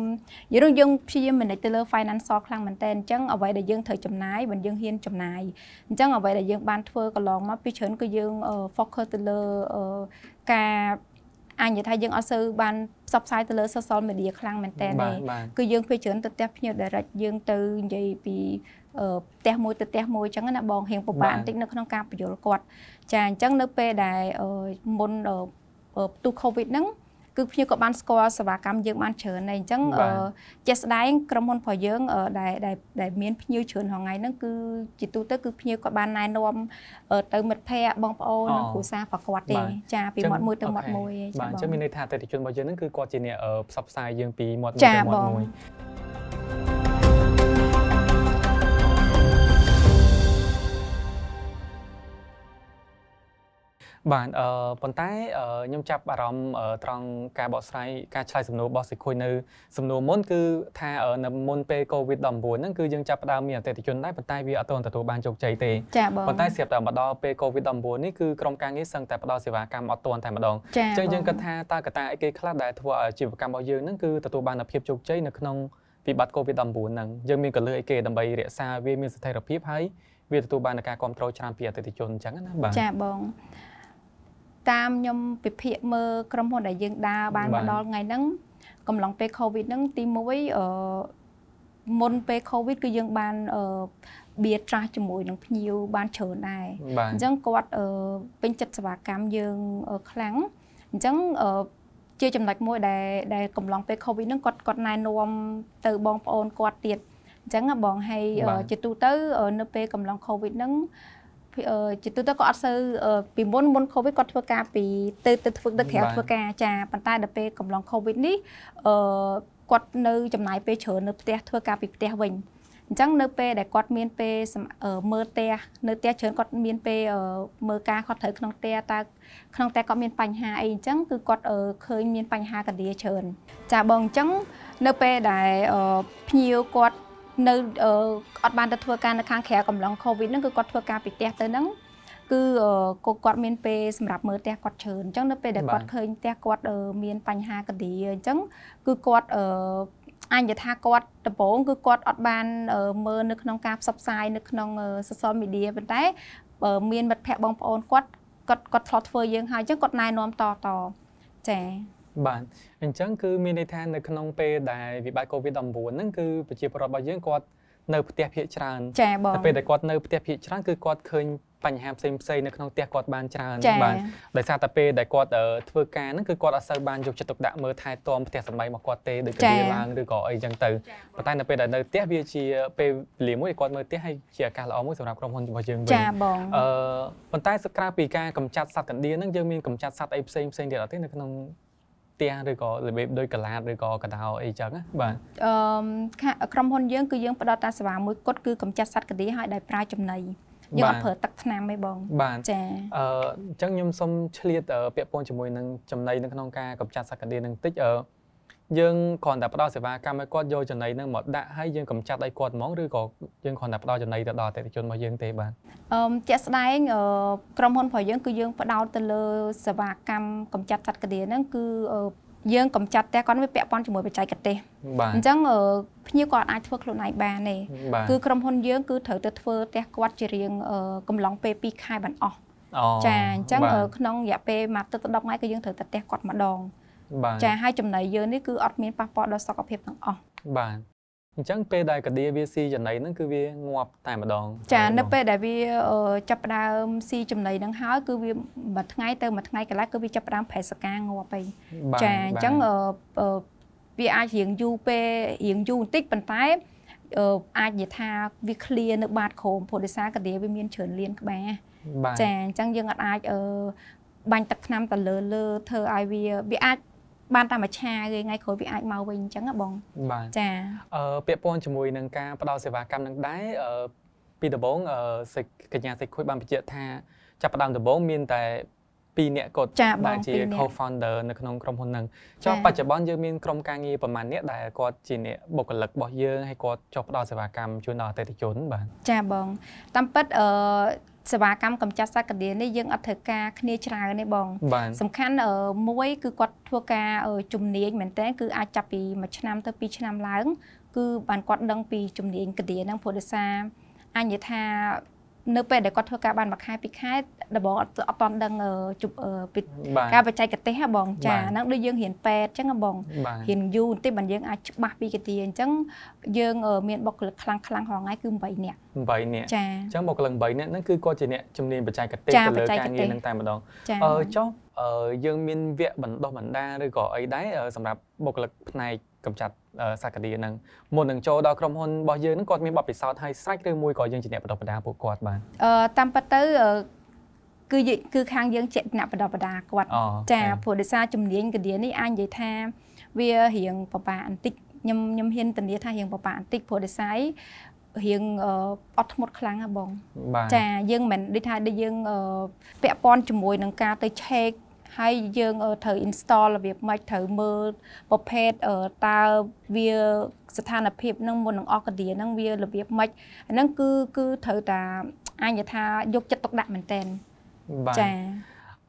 B: យើងយើងព្យាយាម manage ទៅលើ financial ខ្លាំងមែនតើអញ្ចឹងអ្វីដែលយើងត្រូវចំណាយបើយើងហ៊ានចំណាយអញ្ចឹងអ្វីដែលយើងបានធ្វើកន្លងមកពីច្រើនគឺយើង focus ទៅលើការ អញនិយាយថាយើងអត់សូវបានផ្សព្វផ្សាយទៅលើ social media ខ្លាំងមែនតើទេគឺយើងពេលច្រើនទៅផ្ទះភ្ញៀវ direct យើងទៅនិយាយពីផ្ទះមួយទៅផ្ទះមួយអញ្ចឹងណាបងរៀងពិបាកបន្តិចនៅក្នុងការបញ្យល់គាត់ចាអញ្ចឹងនៅពេលដែលមុនផ្ទុះ covid ហ្នឹង គឺភ្ញៀវក៏បានស្គាល់សេវាកម្មយើងបានច្រើនដែរអញ្ចឹងជាក់ស្ដែងក្រុមហ៊ុនរបស់យើងដែលដែលមានភ្ញៀវច្រើនថ្ងៃហ្នឹងគឺជាទូទៅគឺភ្ញៀវក៏បានណែនាំទៅមិត្តភ័ក្តិបងប្អូននិងគ្រួសារប្រកបទេចាពីមាត់មួយទៅមាត់មួយ
A: ចាបងបាទអញ្ចឹងមានន័យថាអតិថិជនរបស់យើងហ្នឹងគឺគាត់ជាអ្នកផ្សព្វផ្សាយយើងពីមាត់មួយទៅមាត់មួយបា ទអឺប៉ុន្តែខ្ញុំចាប់អារម្មណ៍ត្រង់ការបកស្រាយការឆ្លើយសំណួររបស់សិខុយនៅសំណួរមុនគឺថានៅមុនពេល COVID-19 ហ្នឹងគឺយើងចាប់ផ្ដើមមានអតិថិជនដែរប៉ុន្តែវាអត់ទាន់ទទួលបានជោគជ័យទេប៉ុន្តែស្រាប់តែមកដល់ពេល COVID-19 នេះគឺក្រុមការងារសឹងតែផ្ដល់សេវាកម្មអត់ទាន់តែម្ដងអញ្ចឹងយើងគិតថាតើកត្តាអីគេខ្លះដែលធ្វើឲ្យអាជីវកម្មរបស់យើងហ្នឹងគឺទទួលបានភាពជោគជ័យនៅក្នុងវិបត្តិ COVID-19 ហ្នឹងយើងមានកលឹះអីគេដើម្បីរក្សាវាមានស្ថិរភាពហើយវាទទួលបានការគ្រប់គ្រងច្រើនពីអតិថិជនអញ្ចឹងណា
B: បាទចាបង តាមខ្ញុំពិភាក្សាមើលក្រុមហ៊ុនដែលយើងដើរបានមកដល់ថ្ងៃហ្នឹងកំឡុងពេល Covid ហ្នឹងទី1អឺមុនពេល Covid គឺយើងបានអឺបៀត្រាស់ជាមួយនឹងភ្ញៀវបានច្រើនដែរអញ្ចឹងគាត់ពេញចិត្តសេវាកម្មយើងខ្លាំងអញ្ចឹងជាចំណុចមួយដែលដែលកំឡុងពេល Covid ហ្នឹងគាត់គាត់ណែនាំទៅបងប្អូនគាត់ទៀតអញ្ចឹងបងហើយជាទូទៅនៅពេលកំឡុង Covid ហ្នឹង ជាទូទៅក៏អត់សូវពីមុនមុន Covid គាត់ធ្វើការពីទៅទៅធ្វើទៅក្រៅធ្វើការចាប៉ុន្តែដល់ពេលកំឡុង Covid នេះអឺគាត់នៅចំណាយពេលច្រើននៅផ្ទះធ្វើការពីផ្ទះវិញអញ្ចឹងនៅពេលដែលគាត់មានពេលមើលផ្ទះនៅផ្ទះច្រើនគាត់មានពេលមើលការគាត់ត្រូវក្នុងផ្ទះតើក្នុងផ្ទះគាត់មានបញ្ហាអីអញ្ចឹងគឺគាត់ឃើញមានបញ្ហាកណ្ដៀច្រើនចាបងអញ្ចឹងនៅពេលដែលភ្ញៀវគាត់ នៅអត់បានទៅធ្វើការនៅខាងក្រៅកំឡុង Covid ហ្នឹងគឺគាត់ធ្វើការពីផ្ទះទៅហ្នឹងគឺគាត់មានពេលសម្រាប់មើលផ្ទះគាត់ច្រើនអញ្ចឹងនៅពេលដែលគាត់ឃើញផ្ទះគាត់មានបញ្ហាកឌីអញ្ចឹងគឺគាត់អញថាគាត់ដំបូងគឺគាត់អត់បានមើលនៅក្នុងការផ្សព្វផ្សាយនៅក្នុង social media ប៉ុន្តែមានមិត្តភ័ក្តិបងប្អូនគាត់គាត់គាត់ធ្លាប់ធ្វើយើងហើយអញ្ចឹងគាត់ណែនាំតតចា
A: បាទអញ្ចឹងគឺមានន័យថានៅក្នុងពេលដែលវិបត្តិ COVID-19 ហ្នឹងគឺប្រជាពលរដ្ឋរបស់យើងគាត់នៅផ្ទះភាគច្រើន
B: ចាបង
A: តែពេលដែលគាត់នៅផ្ទះភាគច្រើនគឺគាត់ឃើញបញ្ហាផ្សេងផ្សេងនៅក្នុងផ្ទះគាត់បានច្រើន
B: បាទ
A: ដោយសារតែពេលដែលគាត់ធ្វើការហ្នឹងគឺគាត់អត់សូវបានយកចិត្តទុកដាក់មើលថែទាំផ្ទះសម្បែងរបស់គាត់ទេដូចកាលឡើងឬក៏អីចឹងទៅប៉ុន្តែនៅពេលដែលនៅផ្ទះវាជាពេលវេលាមួយគាត់មើលផ្ទះហើយជាឱកាសល្អមួយសម្រាប់ក្រុមហ៊ុនរបស់យើង
B: វិញចាបង
A: អឺប៉ុន្តែក្រៅពីការកម្ចាត់សត្វកណ្ដៀរហ្នឹងយើងមានកម្ចាត់សត្វអីផ្សេងផ្សេងទៀតអត់ទេនៅក្នុង ផ្ទះឬក៏របៀបដូចកឡាតឬក៏កដោអីចឹងណាបាទ
B: អឺក្រុមហ៊ុនយើងគឺយើងផ្ដល់តាសេវាមួយគត់គឺកម្ចាត់សត្វកណ្ដៀរឲ្យដោយប្រើចំណីយើងអត់ប្រើទឹកថ្នាំទេបង
A: ចាអឺអញ្ចឹងខ្ញុំសូមឆ្លៀតពាក់ព័ន្ធជាមួយនឹងចំណីនៅក្នុងការកម្ចាត់សត្វកណ្ដៀរនឹងតិចអឺ យើងគ្រាន់តែផ្ដល់សេវាកម្មឲ្យគាត់យកចំណីនឹងមកដាក់ហើយយើងកម្ចាត់ឲ្យគាត់ហ្មងឬក៏យើងគ្រាន់តែផ្ដល់ចំណីទៅដល់អតិថិជនរបស់យើងទេបាទ
B: អឺជាក់ស្ដែងក្រុមហ៊ុនរបស់យើងគឺយើងផ្ដោតទៅលើសេវាកម្មកម្ចាត់សត្វកណ្ដៀរហ្នឹងគឺយើងកំចាត់តែគាត់វាពាក់ព័ន្ធជាមួយបច្ចេកទេសអញ្ចឹងភ្ញៀវគាត់អាចធ្វើខ្លួនឯងបានទេគឺក្រុមហ៊ុនយើងគឺត្រូវទៅធ្វើផ្ទះគាត់ជារៀងកំឡុងពេល2ខែបានអស់ចាអញ្ចឹងក្នុងរយៈពេលមួយទឹកទៅ10ថ្ងៃគឺយើងត្រូវទៅផ្ទះគាត់ម្ដង ចាហើយចំណីយើងនេះគឺអត់មានប៉ះពាល់ដល់សុខភាពទាំងអស់
A: បាទអញ្ចឹងពេលដែលកាឌៀវាស៊ីចំណីហ្នឹងគឺវាងាប់តែម្ដង
B: ចានៅពេលដែលវាចាប់ផ្ដើមស៊ីចំណីហ្នឹងហើយគឺវាមួយថ្ងៃទៅមួយថ្ងៃកន្លះគឺវាចាប់ផ្ដើមប្រេសកាងាប់ទៅចាអញ្ចឹងវាអាចរៀងយូរពេលរៀងយូរបន្តិចប៉ុន្តែអាចនិយាយថាវាឃ្លានៅបាតក្រោមព្រោះដោយសារកាឌៀវាមានច្រើនលៀនក្បាលចាអញ្ចឹងយើងអាចបាញ់ទឹកថ្នាំទៅលើលើធ្វើឲ្យវាវាអាច បានតែមួយឆាគេថ្ងៃក្រោយវាអាចមកវិញអញ្ចឹងហ៎បង
A: បាទ
B: ចា
A: អឺពាក់ព័ន្ធជាមួយនឹងការផ្ដល់សេវាកម្មនឹងដែរអឺពីដំបូងអឺសេចកញ្ញាសេចខួយបានបញ្ជាក់ថាចាប់ផ្ដើមដំបូងមានតែ 2នាក់គាត់
B: ដែល
A: ជា co-founder នៅក្នុងក្រុមហ៊ុនហ្នឹងចុះបច្ចុប្បន្នយើងមានក្រុមការងារប្រមាណអ្នកដែលគាត់ជាអ្នកបុគ្គលិករបស់យើងហើយគាត់ចុះផ្ដល់សេវាកម្មជូនដល់អតិថិជនបាទ
B: ចាបងតាមពិតអឺសេវាកម្មកម្ចាត់សត្វកណ្ដៀរនេះយើងអត់ត្រូវការគ្នាច្រើនទេបង សំខាន់មួយគឺគាត់ធ្វើការជំនាញមែនតើគឺអាចចាប់ពី1ឆ្នាំទៅ2ឆ្នាំឡើង គឺបានគាត់ដឹងពីជំនាញកណ្ដៀរហ្នឹងព្រោះដោយសារអញ្ញថា នៅពេលដែលគាត់ធ្វើការបានមួយខែពីរខែដំបងអត់អត់តន់ដឹងជប់ពីការបច្ចេកទេសហ៎បងចាហ្នឹងដូចយើងរៀនពេទ្យអញ្ចឹងហ៎បងរៀនយូរបន្តិចបានយើងអាចច្បាស់ពីកាទាអញ្ចឹងយើងមានបុគ្គលិកខ្លាំងខ្លាំងរងថ្ងៃគឺ8នាក់
A: 8នាក់
B: ចា
A: អញ្ចឹងបុគ្គលិក8នាក់ហ្នឹងគឺគាត់ជាអ្នកជំនាញបច្ចេកទេស
B: ទៅលើការ
A: ងារហ្នឹងតែម្ដងអឺចុះយើងមានវគ្គបណ្ដុះបណ្ដាលឬក៏អីដែរសម្រាប់បុគ្គលិកផ្នែក កម្ចាត់សាកាឌីហ្នឹងមុននឹងចូលដល់ក្រុមហ៊ុនរបស់យើងហ្នឹងគាត់មានបទពិសោធន៍ហើយស្រេចឬមួយក៏យើងជាអ្នកបណ្ដុះបណ្ដាលពួកគាត់បាន
B: អឺតាមពិតទៅគឺគឺខាងយើងជាអ្នកបណ្ដុះបណ្ដាលគាត់ចាព្រោះដោយសារជំនាញកាឌីនេះអាចនិយាយថាវារៀងបបាបន្តិចខ្ញុំខ្ញុំហ៊ានធានាថារៀងបបាបន្តិចព្រោះដោយសាររៀងអត់ធ្មត់ខ្លាំងហ៎បង ចាយើងមិនដូចថាដូចយើងពាក់ព័ន្ធជាមួយនឹងការទៅ check ហើយយើងត្រូវ install របៀបម៉េចត្រូវមើលប្រភេទតើវាស្ថានភាពនឹងមុននឹងអស់កាឌីហ្នឹងវារបៀបម៉េចហ្នឹងគឺគឺត្រូវតាអញថាយកចិត្តទុកដាក់មែនតើ
A: ចា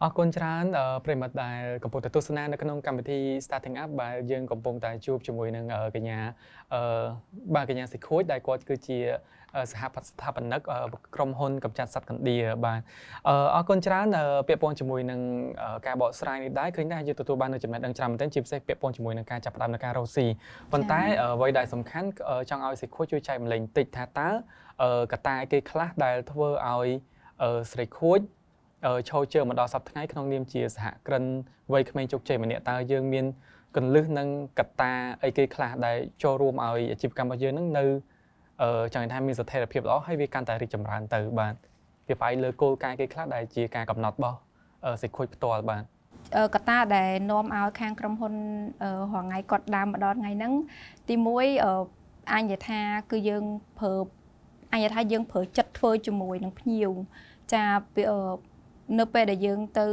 A: អរគុណច្រើនប្រិមត្តដែលកំពុងតែទស្សនានៅក្នុងកម្មវិធី Starting Up បាទយើងកំពុងតែជួបជាមួយនឹងកញ្ញាអឺបាទកញ្ញាសិខួយដែលគាត់គឺជាសហស្ថាបនិកក្រុមហ៊ុនកម្ចាត់សត្វកណ្ដៀបាទអរគុណច្រើនពាក់ព័ន្ធជាមួយនឹងការបកស្រាយនេះដែរឃើញថាយើងទទួលបាននូវចំណេះដឹងច្រើនមែនទែនជាពិសេសពាក់ព័ន្ធជាមួយនឹងការចាប់ផ្ដើមនៃការរកស៊ីប៉ុន្តែអ្វីដែលសំខាន់ចង់ឲ្យសិខួយជួយចែកម្លែងបន្តិចថាតើកត្តាអីគេខ្លះដែលធ្វើឲ្យស្រីខួយ ឈរជើងមកដល់សប្តាហ៍ថ្ងៃក្នុងនាមជាសហគ្រិនវ័យក្មេងជោគជ័យម្នាក់តើយើងមានកលឹះនិងកត្តាអីគេខ្លះដែលចូលរួមឲ្យអាជីវកម្មរបស់យើងនឹងនៅអឺចង់ថាមានស្ថិរភាពល្អហើយវាកាន់តែរីកចម្រើនទៅបាទវាផ្អែកលើគោលការណ៍គេខ្លះដែលជាការកំណត់របស់សេចក្ដីផ្ទាល់បាទ
B: កត្តាដែលនាំឲ្យខាងក្រុមហ៊ុនរងថ្ងៃគាត់ដើមម្ដងថ្ងៃហ្នឹងទី1អញនិយាយថាគឺយើងប្រើអញនិយាយថាយើងប្រើចិត្តធ្វើជាមួយនឹងភ្ញៀវចា នៅពេលដែលយើងទៅ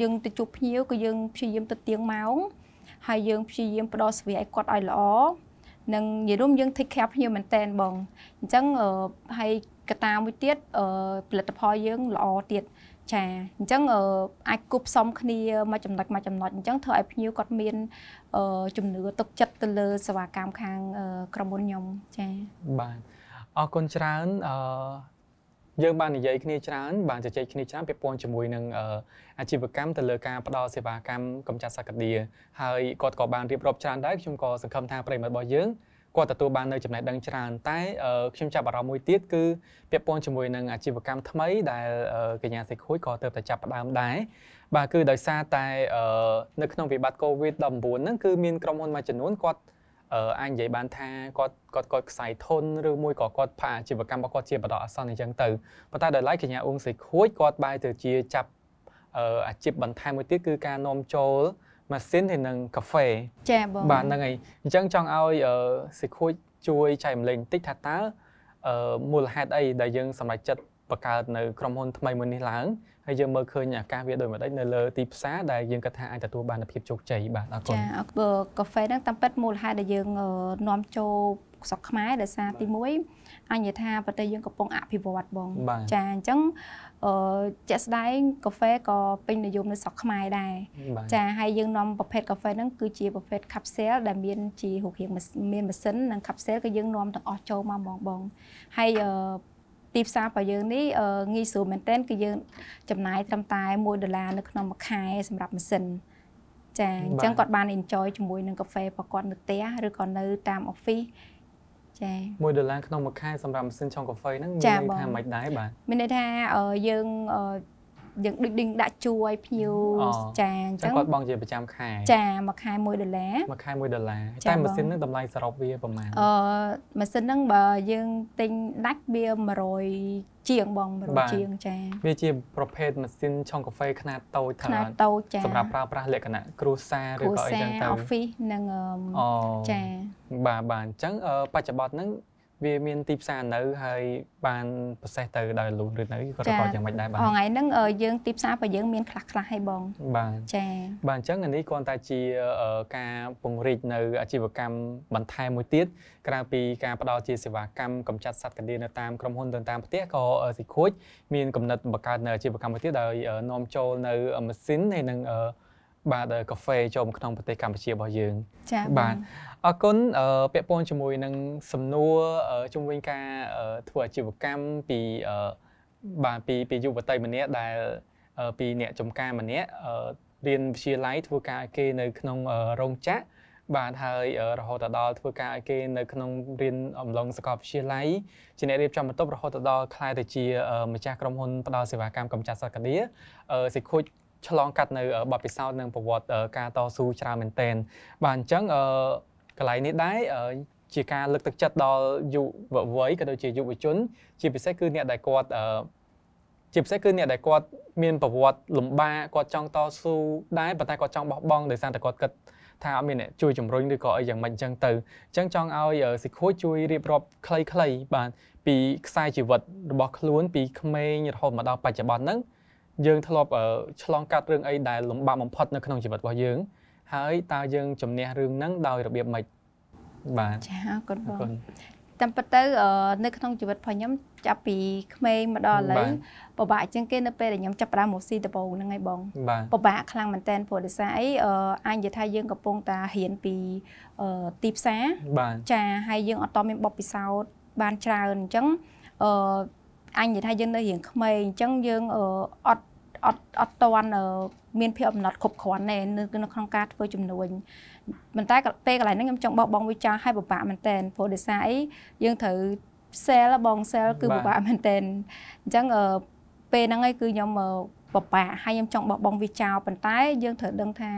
B: យើងទៅជួបភ្ញៀវគឺយើងព្យាយាមទៅទៀងម៉ោងហើយយើងព្យាយាមផ្ដល់សេវាឲ្យគាត់ឲ្យល្អនិងនិយាយរួមយើង take care ភ្ញៀវមែនតែនបងអញ្ចឹងហើយកត្តាមួយទៀតផលិតផលយើងល្អទៀតចាអញ្ចឹងអាចគប់ផ្សំគ្នាមួយចំណុចមួយចំណុចអញ្ចឹងធ្វើឲ្យភ្ញៀវគាត់មានជំនឿទុកចិត្តទៅលើសេវាកម្មខាងក្រុមហ៊ុនខ្ញុំចា
A: បាទអរគុណច្រើនអឺ យើងបាននិយាយគ្នាច្រើនបានជជែកគ្នាច្រើនពាក់ព័ន្ធជាមួយនឹងអាជីវកម្មទៅលើការផ្ដល់សេវាកម្មកម្ចាត់សក្តាហើយគាត់ក៏បានរៀបរាប់ច្រើនដែរខ្ញុំក៏សង្ឃឹមថាប្រិមត្តរបស់យើងគាត់ទទួលបាននៅចំណេះដឹងច្រើនតែខ្ញុំចាប់អារម្មណ៍មួយទៀតគឺពាក់ព័ន្ធជាមួយនឹងអាជីវកម្មថ្មីដែលកញ្ញាសេខួយក៏ទៅតែចាប់ផ្ដើមដែរបាទគឺដោយសារតែនៅក្នុងវិបត្តិ COVID-19 ហ្នឹងគឺមានក្រុមហ៊ុនមួយចំនួនគាត់ អាចនិយាយបានថាគាត់គាត់គាត់ខ្សែធនឬមួយក៏គាត់ផាអាជីវកម្មរបស់គាត់ជាបដអសន្នអញ្ចឹងទៅប៉ុន្តែដោយឡែកកញ្ញាអ៊ុងសៃខួយគាត់បែរទៅជាចាប់អាជីពបន្ថែមមួយទៀតគឺការនាំចូលម៉ាស៊ីនហើយនឹងកាហ្វេ
B: ចាបង
A: បាទហ្នឹងហើយអញ្ចឹងចង់ឲ្យសេខួយជួយចែកម្លែងបន្តិចថាតើមូលហេតុអីដែលយើងសម្រេចចិត្តបង្កើតនៅក្រុមហ៊ុនថ្មីមួយនេះឡើង ហើយយើងមើលឃើញឱកាសវាដូចម្ដេចនៅលើទីផ្សារដែលយើងគិតថាអាចទទួលបានភាពជោគជ័យបាទអរគុណចា
B: កាហ្វេហ្នឹងតាមពិតមូលហេតុដែលយើងនាំចូលស្រុកខ្មែរដោយសារទី1អញ្ញថាប្រទេសយើងកំពុងអភិវឌ្ឍបងចាអញ្ចឹងអឺជាក់ស្ដែងកាហ្វេក៏ពេញនិយមនៅស្រុកខ្មែរដែរចាហើយយើងនាំប្រភេទកាហ្វេហ្នឹងគឺជាប្រភេទ capsule ដែលមានជារូបរាងមានម៉ាស៊ីននិង capsule ក៏យើងនាំទាំងអស់ចូលមកបងបងហើយអឺ ទីផ្សាររបស់យើងនេះងាយស្រួលមែនទែនគឺយើងចំណាយត្រឹមតែ1ដុល្លារនៅក្នុងមួយខែសម្រាប់ម៉ាស៊ីនចាអញ្ចឹងគាត់បាន enjoy ជាមួយនឹងកាហ្វេរបស់គាត់នៅផ្ទះឬក៏នៅតាម office ចា
A: 1ដុល្លារក្នុងមួយខែសម្រាប់ម៉ាស៊ីនឆុងកាហ្វេហ្នឹងមានន័យថាមិនដែរបាទ
B: មានន័យថាយើង យើងដូចដេញដាក់ជួយភ្ញៀវ
A: ចាអញ្ចឹងគាត់បងជាប្រចាំខែ
B: ចាមួយខែ1ដុល្លារ
A: មួយខែ1ដុល្លារតែម៉ាស៊ីនហ្នឹងតម្លៃសរុបវាប្រហែល
B: អឺម៉ាស៊ីនហ្នឹងបើយើងទិញដាច់វា100ជាងបង100ជាងចា
A: វាជាប្រភេទម៉ាស៊ីនឆុងកាហ្វេខ្នាតតូច
B: ខ្នាតតូចចា
A: សម្រាប់ប្រើប្រាស់លក្ខណៈគ្រួសារឬក៏អីចឹងទៅ
B: office និងចា
A: បាទបាទអញ្ចឹងបច្ចុប្បន្នហ្នឹង វាមានទីផ្សារនៅហើយបានប្រសេសទៅដោយលូនឬនៅក៏ក៏យ៉ាងម៉េចដែរបាទ
B: ថ្ងៃហ្នឹងយើងទីផ្សាររបស់យើងមានខ្លះខ្លះឲ្យបង
A: បាទ
B: ចា
A: បាទអញ្ចឹងអានេះគ្រាន់តែជាការពង្រីកនៅអាជីវកម្មបន្ថែមមួយទៀតក្រៅពីការផ្ដល់ជាសេវាកម្មកម្ចាត់សត្វកណ្ដៀរនៅតាមក្រុមហ៊ុនទៅតាមផ្ទះក៏ស៊ីខូចមានកំណត់បង្កើតនៅអាជីវកម្មមួយទៀតដោយនាំចូលនៅម៉ាស៊ីនហើយនឹង បាទកាហ្វេចូលក្នុងប្រទេសកម្ពុជារបស់យើង
B: ចា៎
A: បាទអរគុណពាក់ព័ន្ធជាមួយនឹងសំណួរជំវិញការធ្វើអាជីវកម្មពីបាទពីពីយុវតីម្នាក់ដែលពីអ្នកចំការម្នាក់រៀនវិទ្យាល័យធ្វើការឲ្យគេនៅក្នុងរោងចក្របាទហើយរហូតដល់ធ្វើការឲ្យគេនៅក្នុងរៀនអំឡុងសាកលវិទ្យាល័យជាអ្នករៀបចំបន្ទប់រហូតដល់ខ្លាយទៅជាម្ចាស់ក្រុមហ៊ុនផ្ដល់សេវាកម្មកម្ចាត់សត្វកាឌាសិខូច ឆ្លងកាត់នៅបទពិសោធន៍និងប្រវត្តិការតស៊ូច្រើនមែនទែនបាទអញ្ចឹងកន្លែងនេះដែរជាការលើកទឹកចិត្តដល់យុវវ័យក៏ដូចជាយុវជន ជាពិសេសគឺអ្នកដែលគាត់ជាពិសេសគឺអ្នកដែលគាត់មានប្រវត្តិលំបាកគាត់ចង់តស៊ូដែរប៉ុន្តែគាត់ចង់បោះបង់ដោយសារតែគាត់គិតថាអត់មានអ្នកជួយជំរុញឬក៏អីយ៉ាងម៉េចអញ្ចឹងទៅអញ្ចឹងចង់ឲ្យសិខួយជួយរៀបរាប់ខ្លីៗបាទពីខ្សែជីវិតរបស់ខ្លួនពីក្មេងរហូតមកដល់បច្ចុប្បន្នហ្នឹង យើងធ្លាប់ឆ្លងកាត់រឿងអីដែលលំបាកបំផុតនៅក្នុងជីវិតរបស់យើង ហើយតើយើងជំនះរឿងហ្នឹងដោយរបៀបម៉េចបាទ
B: ចាអរគុណបងតាមពិតទៅនៅក្នុងជីវិតរបស់ខ្ញុំចាប់ពីក្មេងមកដល់ឥឡូវពិបាកជាងគេនៅពេលដែលខ្ញុំចាប់ផ្ដើមមកស៊ីដំបូងហ្នឹងឯងបងពិបាកខ្លាំងមែនតើព្រោះដោយសារអីអញនិយាយថាយើងកំពុងតែរៀនពីទីផ្សារចាហើយយើងអត់តមានបបពិសោធន៍បានច្រើនអញ្ចឹងអឺ អញនិយាយថាយើងនៅរៀងក្មេងអញ្ចឹងយើងអត់អត់អត់តន់មានភាពអំណត់គ្រប់គ្រាន់ទេនៅក្នុងការធ្វើចំនួនប៉ុន្តែពេលកន្លែងហ្នឹងខ្ញុំចង់បោះបង់វិចារឲ្យពិបាកមែនតើព្រោះដោយសារអីយើងត្រូវ sell បង sell គឺពិបាកមែនតើអញ្ចឹងពេលហ្នឹងឯងគឺខ្ញុំបបាក់ហើយខ្ញុំចង់បោះបង់វាចោលប៉ុន្តែយើងត្រូវដឹងថា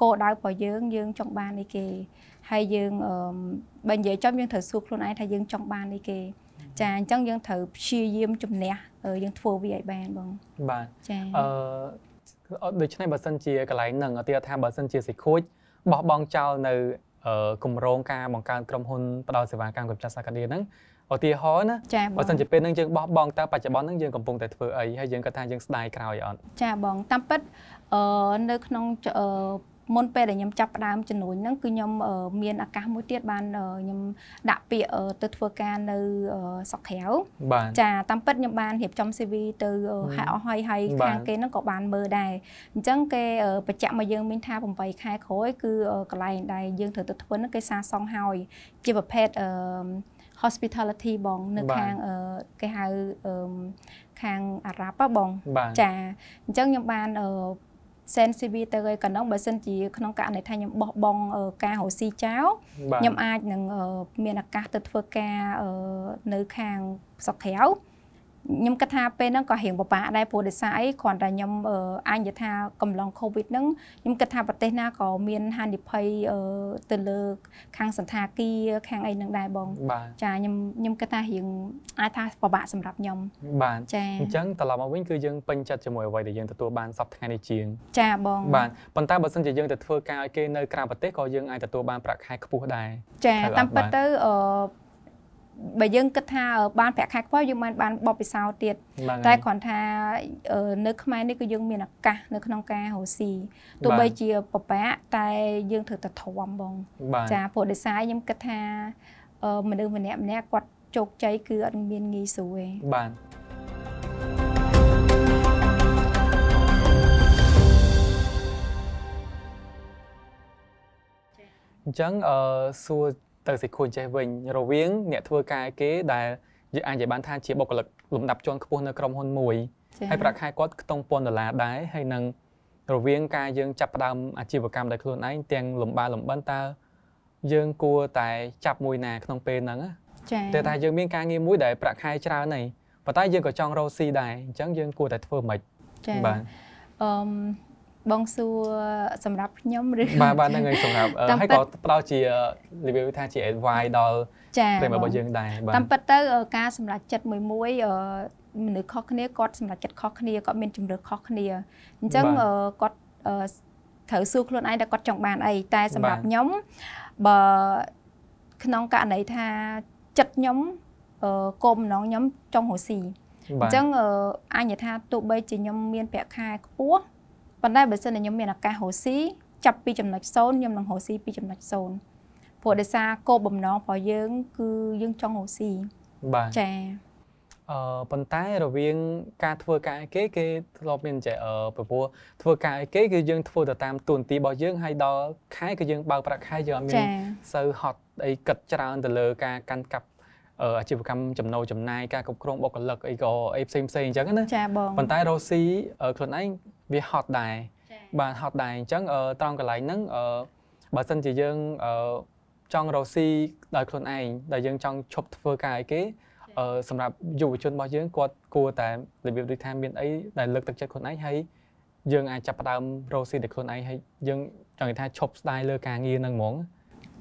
B: គោលដៅរបស់យើងយើងចង់បានអីគេហើយយើងបើនិយាយចំយើងត្រូវសួរខ្លួនឯងថាយើងចង់បានអីគេ ចាអញ្ចឹងយើងត្រូវព្យាយាមជំនះយើងធ្វើវាឲ្យបានបង
A: បាទចាអឺដូច្នេះបើសិនជាកន្លែងហ្នឹងឧទាហរណ៍ថាបើសិនជាសិខូចបោះបង់ចោលនៅគម្រោងការបង្កើនក្រុមហ៊ុនផ្ដល់សេវាកម្មកម្ពុជាសាកាឌីហ្នឹងឧទាហរណ៍ណាបើសិនជាពេលហ្នឹងយើងបោះបង់តើបច្ចុប្បន្នហ្នឹងយើងកំពុងតែធ្វើអីហើយយើងគាត់ថាយើងស្ដាយក្រោយអត់
B: ចាបងតាមពិតអឺនៅក្នុង មុនពេលដែលខ្ញុំចាប់ផ្ដើមជំនួញហ្នឹងគឺខ្ញុំមានឱកាសមួយទៀតបានខ្ញុំដាក់ពាក្យទៅធ្វើការនៅស្រុកក្រៅចាតាមពិតខ្ញុំបានរៀបចំ CV ទៅហៅអស់ហើយហើយខាងគេហ្នឹងក៏បានមើលដែរអញ្ចឹងគេបញ្ជាក់មកយើងមានថា8ខែក្រោយគឺកន្លែងដែលយើងត្រូវទៅធ្វើហ្នឹងគេសាសងហើយជាប្រភេទអឺ hospitality បងនៅខាងគេហៅខាងអារ៉ាប់បងចាអញ្ចឹងខ្ញុំបាន send CV ទៅឲ្យកណ្ដឹងបើសិនជាក្នុងករណីថាខ្ញុំបោះបង់ការរកស៊ីចោលខ្ញុំអាចនឹងមានឱកាសទៅធ្វើការនៅខាងស្រុកក្រៅ ខ្ញុំគិតថាពេលហ្នឹងក៏រៀងពិបាកដែរព្រោះដោយសារអីគ្រាន់តែខ្ញុំអញនិយាយថាកំឡុង Covid ហ្នឹងខ្ញុំគិតថាប្រទេសណាក៏មានហានិភ័យទៅលើខាងសន្តាគារខាងអីហ្នឹងដែរបង ចាខ្ញុំខ្ញុំគិតថារៀងអាចថាពិបាកសម្រាប់ខ្ញុំ
A: បាទចាអញ្ចឹងត្រឡប់មកវិញគឺយើងពេញចិត្តជាមួយអ្វីដែលយើងទទួលបានសប្តាហ៍ថ្ងៃនេះជាង
B: ចាបង
A: បាទប៉ុន្តែបើសិនជាយើងទៅធ្វើការឲ្យគេនៅក្រៅប្រទេសក៏យើងអាចទទួលបានប្រាក់ខែខ្ពស់ដែរ
B: ចាតាមពិតទៅអឺ បើយើងគិតថាបានប្រាក់ខែខ្ពស់យើងបានបានបបពិសោធន៍ទៀតតែគ្រាន់ថានៅខ្មែរនេះគឺយើងមានឱកាសនៅក្នុងការរស់ស៊ីទោះបីជាពិបាកតែយើងត្រូវតែធំបងចាព្រោះដោយសារខ្ញុំគិតថាមនុស្សម្នាក់ម្នាក់គាត់ជោគជ័យគឺអត់មានងាយស្រួលទេ
A: បាទអញ្ចឹងអឺសួរ ទៅសេចក្ដីចេះវិញរវាង អ្នកធ្វើការគេដែលយើងអាចនិយាយបានថាជាបុគ្គលិកលំដាប់ជាន់ខ្ពស់នៅក្រុមហ៊ុនមួយហើយប្រាក់ខែគាត់ខ្ទង់ពាន់ដុល្លារដែរហើយនឹងរវាងការយើងចាប់ផ្ដើមអាជីវកម្មដោយខ្លួនឯងទាំងលំបាលំបិនតើយើងគួរតែចាប់មួយណាក្នុងពេលហ្នឹង
B: ចា៎
A: តែថាយើងមានការងារមួយដែលប្រាក់ខែច្រើនហើយប៉ុន្តែយើងក៏ចង់រកស៊ីដែរអញ្ចឹងយើងគួរតែធ្វើម៉េច
B: ចា៎បាទអឺ បងសួរសម្រាប់ខ្ញុំឬ
A: បាទបាទហ្នឹងហើយសម្រាប់ហើយក៏ផ្ដល់ជា review ថាជា advice ដល់ប្រិមរបស់យើងដែរ
B: បាទតាមពិតទៅការសម្រេចចិត្តមួយមួយមនុស្សខុសគ្នាគាត់សម្រេចចិត្តខុសគ្នាគាត់មានជំរឿខុសគ្នាអញ្ចឹងគាត់ត្រូវសួរខ្លួនឯងថាគាត់ចង់បានអីតែសម្រាប់ខ្ញុំបើក្នុងករណីថាចិត្តខ្ញុំគោលបំណងខ្ញុំចង់រស់ស៊ីអញ្ចឹងអញថាទោះបីជាខ្ញុំមានប្រាក់ខែខ្ពស់ ប៉ុន្តែបើសិនជាខ្ញុំមានឱកាសរស់ស៊ីចាប់ពីចំណុច0ខ្ញុំនឹងរស់ស៊ីពីចំណុច0ព្រោះដោយសារគោលបំណងរបស់យើង គឺយើងចង់រស់ស៊ី
A: បាទ
B: ចា
A: អឺប៉ុន្តែរវាងការធ្វើការអីគេគេធ្លាប់មានចេះអឺព្រោះធ្វើការអីគេគឺយើងធ្វើទៅតាមទួនាទីរបស់យើងហើយដល់ខែគឺយើងបើកប្រាក់ខែយើងអត់មានសូវហត់អីគិតច្រើនទៅលើការកាន់កាប់អាជីវកម្មចំណូលចំណាយការគ្រប់គ្រងបុគ្គលិកអីក៏អីផ្សេងផ្សេងអញ្ចឹងណា
B: ចាបង
A: ប៉ុន្តែរ៉ូស៊ីខ្លួនឯង វាហត់ដែរបាទហត់ដែរអញ្ចឹងត្រង់កន្លែងហ្នឹងបើសិនជាយើងចង់រកស៊ីដោយខ្លួនឯងដែលយើងចង់ឈប់ធ្វើការអីគេសម្រាប់យុវជនរបស់យើងគាត់គួរតែរបៀបដូចថាមានអីដែលលើកទឹកចិត្តខ្លួនឯងហើយយើងអាចចាប់ផ្ដើមរកស៊ីដោយខ្លួនឯងហើយយើងចង់និយាយថាឈប់ស្ដាយលើការងារហ្នឹងហ្មង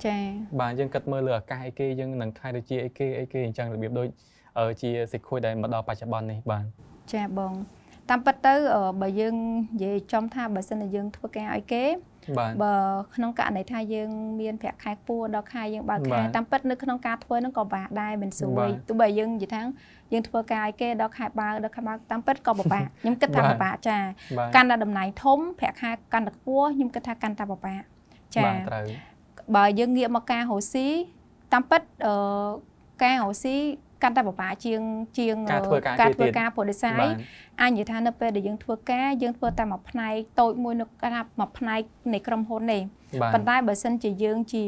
B: ចា
A: បាទយើងគិតមើលលើអាកាសអីគេយើងនឹងខ្លាយទៅជាអីគេអីគេអញ្ចឹងរបៀបដូចជាសេចក្ដីដែលមកដល់បច្ចុប្បន្ននេះបាទ
B: ចាបង តាមពិតទៅបើយើងនិយាយចំថាបើសិនជាយើងធ្វើការឲ្យគេបើក្នុងករណីថាយើងមានប្រាក់ខែខ្ពស់ដល់ខែយើងបើកខែតាមពិតនៅក្នុងការធ្វើហ្នឹងក៏បាក់ដែរមិនស្រួយទោះបីយើងនិយាយថាយើងធ្វើការឲ្យគេដល់ខែបើកដល់ខែបើកតាមពិតក៏ពិបាកខ្ញុំគិតថាពិបាកចាកាន់តែតំណែងធំប្រាក់ខែកាន់តែខ្ពស់ខ្ញុំគិតថាកាន់តែពិបាក
A: ចាត្រូវ
B: បើយើងងាកមកការរស់ស៊ីតាមពិតអឺការរស់ស៊ី កាន់តែពិបាកជាងជាង
A: ការធ្វើការ
B: ធ្វើការពុទ្ធិសាយអាចនិយាយថានៅពេលដែលយើងធ្វើការយើងធ្វើតែមួយផ្នែកតូចមួយនៅថាមួយផ្នែកនៃក្រុមហ៊ុនទេប៉ុន្តែបើសិនជាយើងជា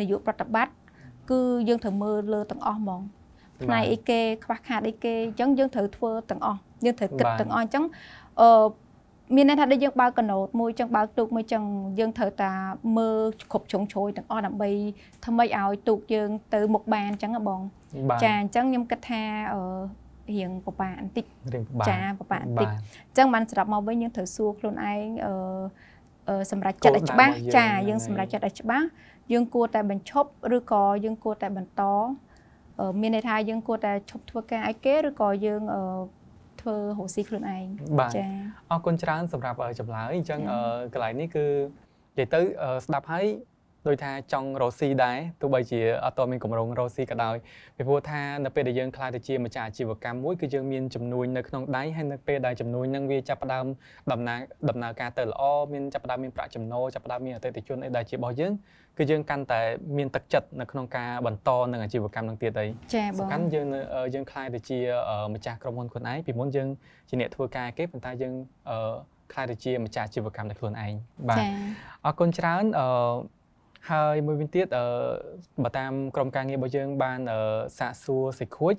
B: នាយកប្រតិបត្តិគឺយើងត្រូវមើលលើទាំងអស់ហ្មងផ្នែកអីគេខ្វះខាតអីគេអញ្ចឹងយើងត្រូវធ្វើទាំងអស់យើងត្រូវគិតទាំងអស់អញ្ចឹងអឺ មានន័យថាដូចយើងបើកកណូតមួយចឹងបើកទូកមួយចឹងយើងត្រូវតាមើលគ្រប់ជ្រុងជ្រោយទាំងអស់ដើម្បីធ្វើម៉េចឲ្យទូកយើងទៅមុខបានចឹងហ៎បងចាអញ្ចឹងខ្ញុំគិតថាអឺរៀងពិបាកបន្តិចចាពិបាកបន្តិចអញ្ចឹងបានស្រាប់មកវិញយើងត្រូវសួរខ្លួនឯងអឺសម្រាប់ចិត្តឲ្យច្បាស់ចាយើងសម្រាប់ចិត្តឲ្យច្បាស់យើងគួរតែបញ្ឈប់ឬក៏យើងគួរតែបន្តមានន័យថាយើងគួរតែឈប់ធ្វើការឲ្យគេឬក៏យើង ធ្វើរស់ស៊ីខ្លួនឯង
A: ចាអរគុណច្រើនសម្រាប់ចម្លើយអញ្ចឹងកន្លែងនេះគឺនិយាយទៅស្ដាប់ហើយ ដោយថាចង់រកស៊ីដែរទោះបីជាអត់តមានកម្រងរកស៊ីក៏ដោយពីព្រោះថានៅពេលដែលយើងខ្លាចទៅជាម្ចាស់អាជីវកម្មមួយគឺយើងមានចំនួននៅក្នុងដៃហើយនៅពេលដែលចំនួនហ្នឹងវាចាប់ផ្ដើមដំណើរដំណើរការទៅល្អមានចាប់ផ្ដើមមានប្រាក់ចំណូលចាប់ផ្ដើមមានអតិថិជនអីដែលជារបស់យើងគឺយើងកាន់តែមានទឹកចិត្តនៅក្នុងការបន្តនឹងអាជីវកម្មនឹងទៀតអី
B: ចា៎បង
A: សំខាន់យើងយើងខ្លាចទៅជាម្ចាស់ក្រុមហ៊ុនខ្លួនឯងពីមុនយើងជាអ្នកធ្វើការគេប៉ុន្តែយើងខ្លាចទៅជាម្ចាស់អាជីវកម្មនៅខ្លួនឯងបាទអរគុណច្រើនអឺ ហើយមួយវិញទៀតអឺបើតាមក្រុមការងាររបស់យើងបានសាកសួរសិខួច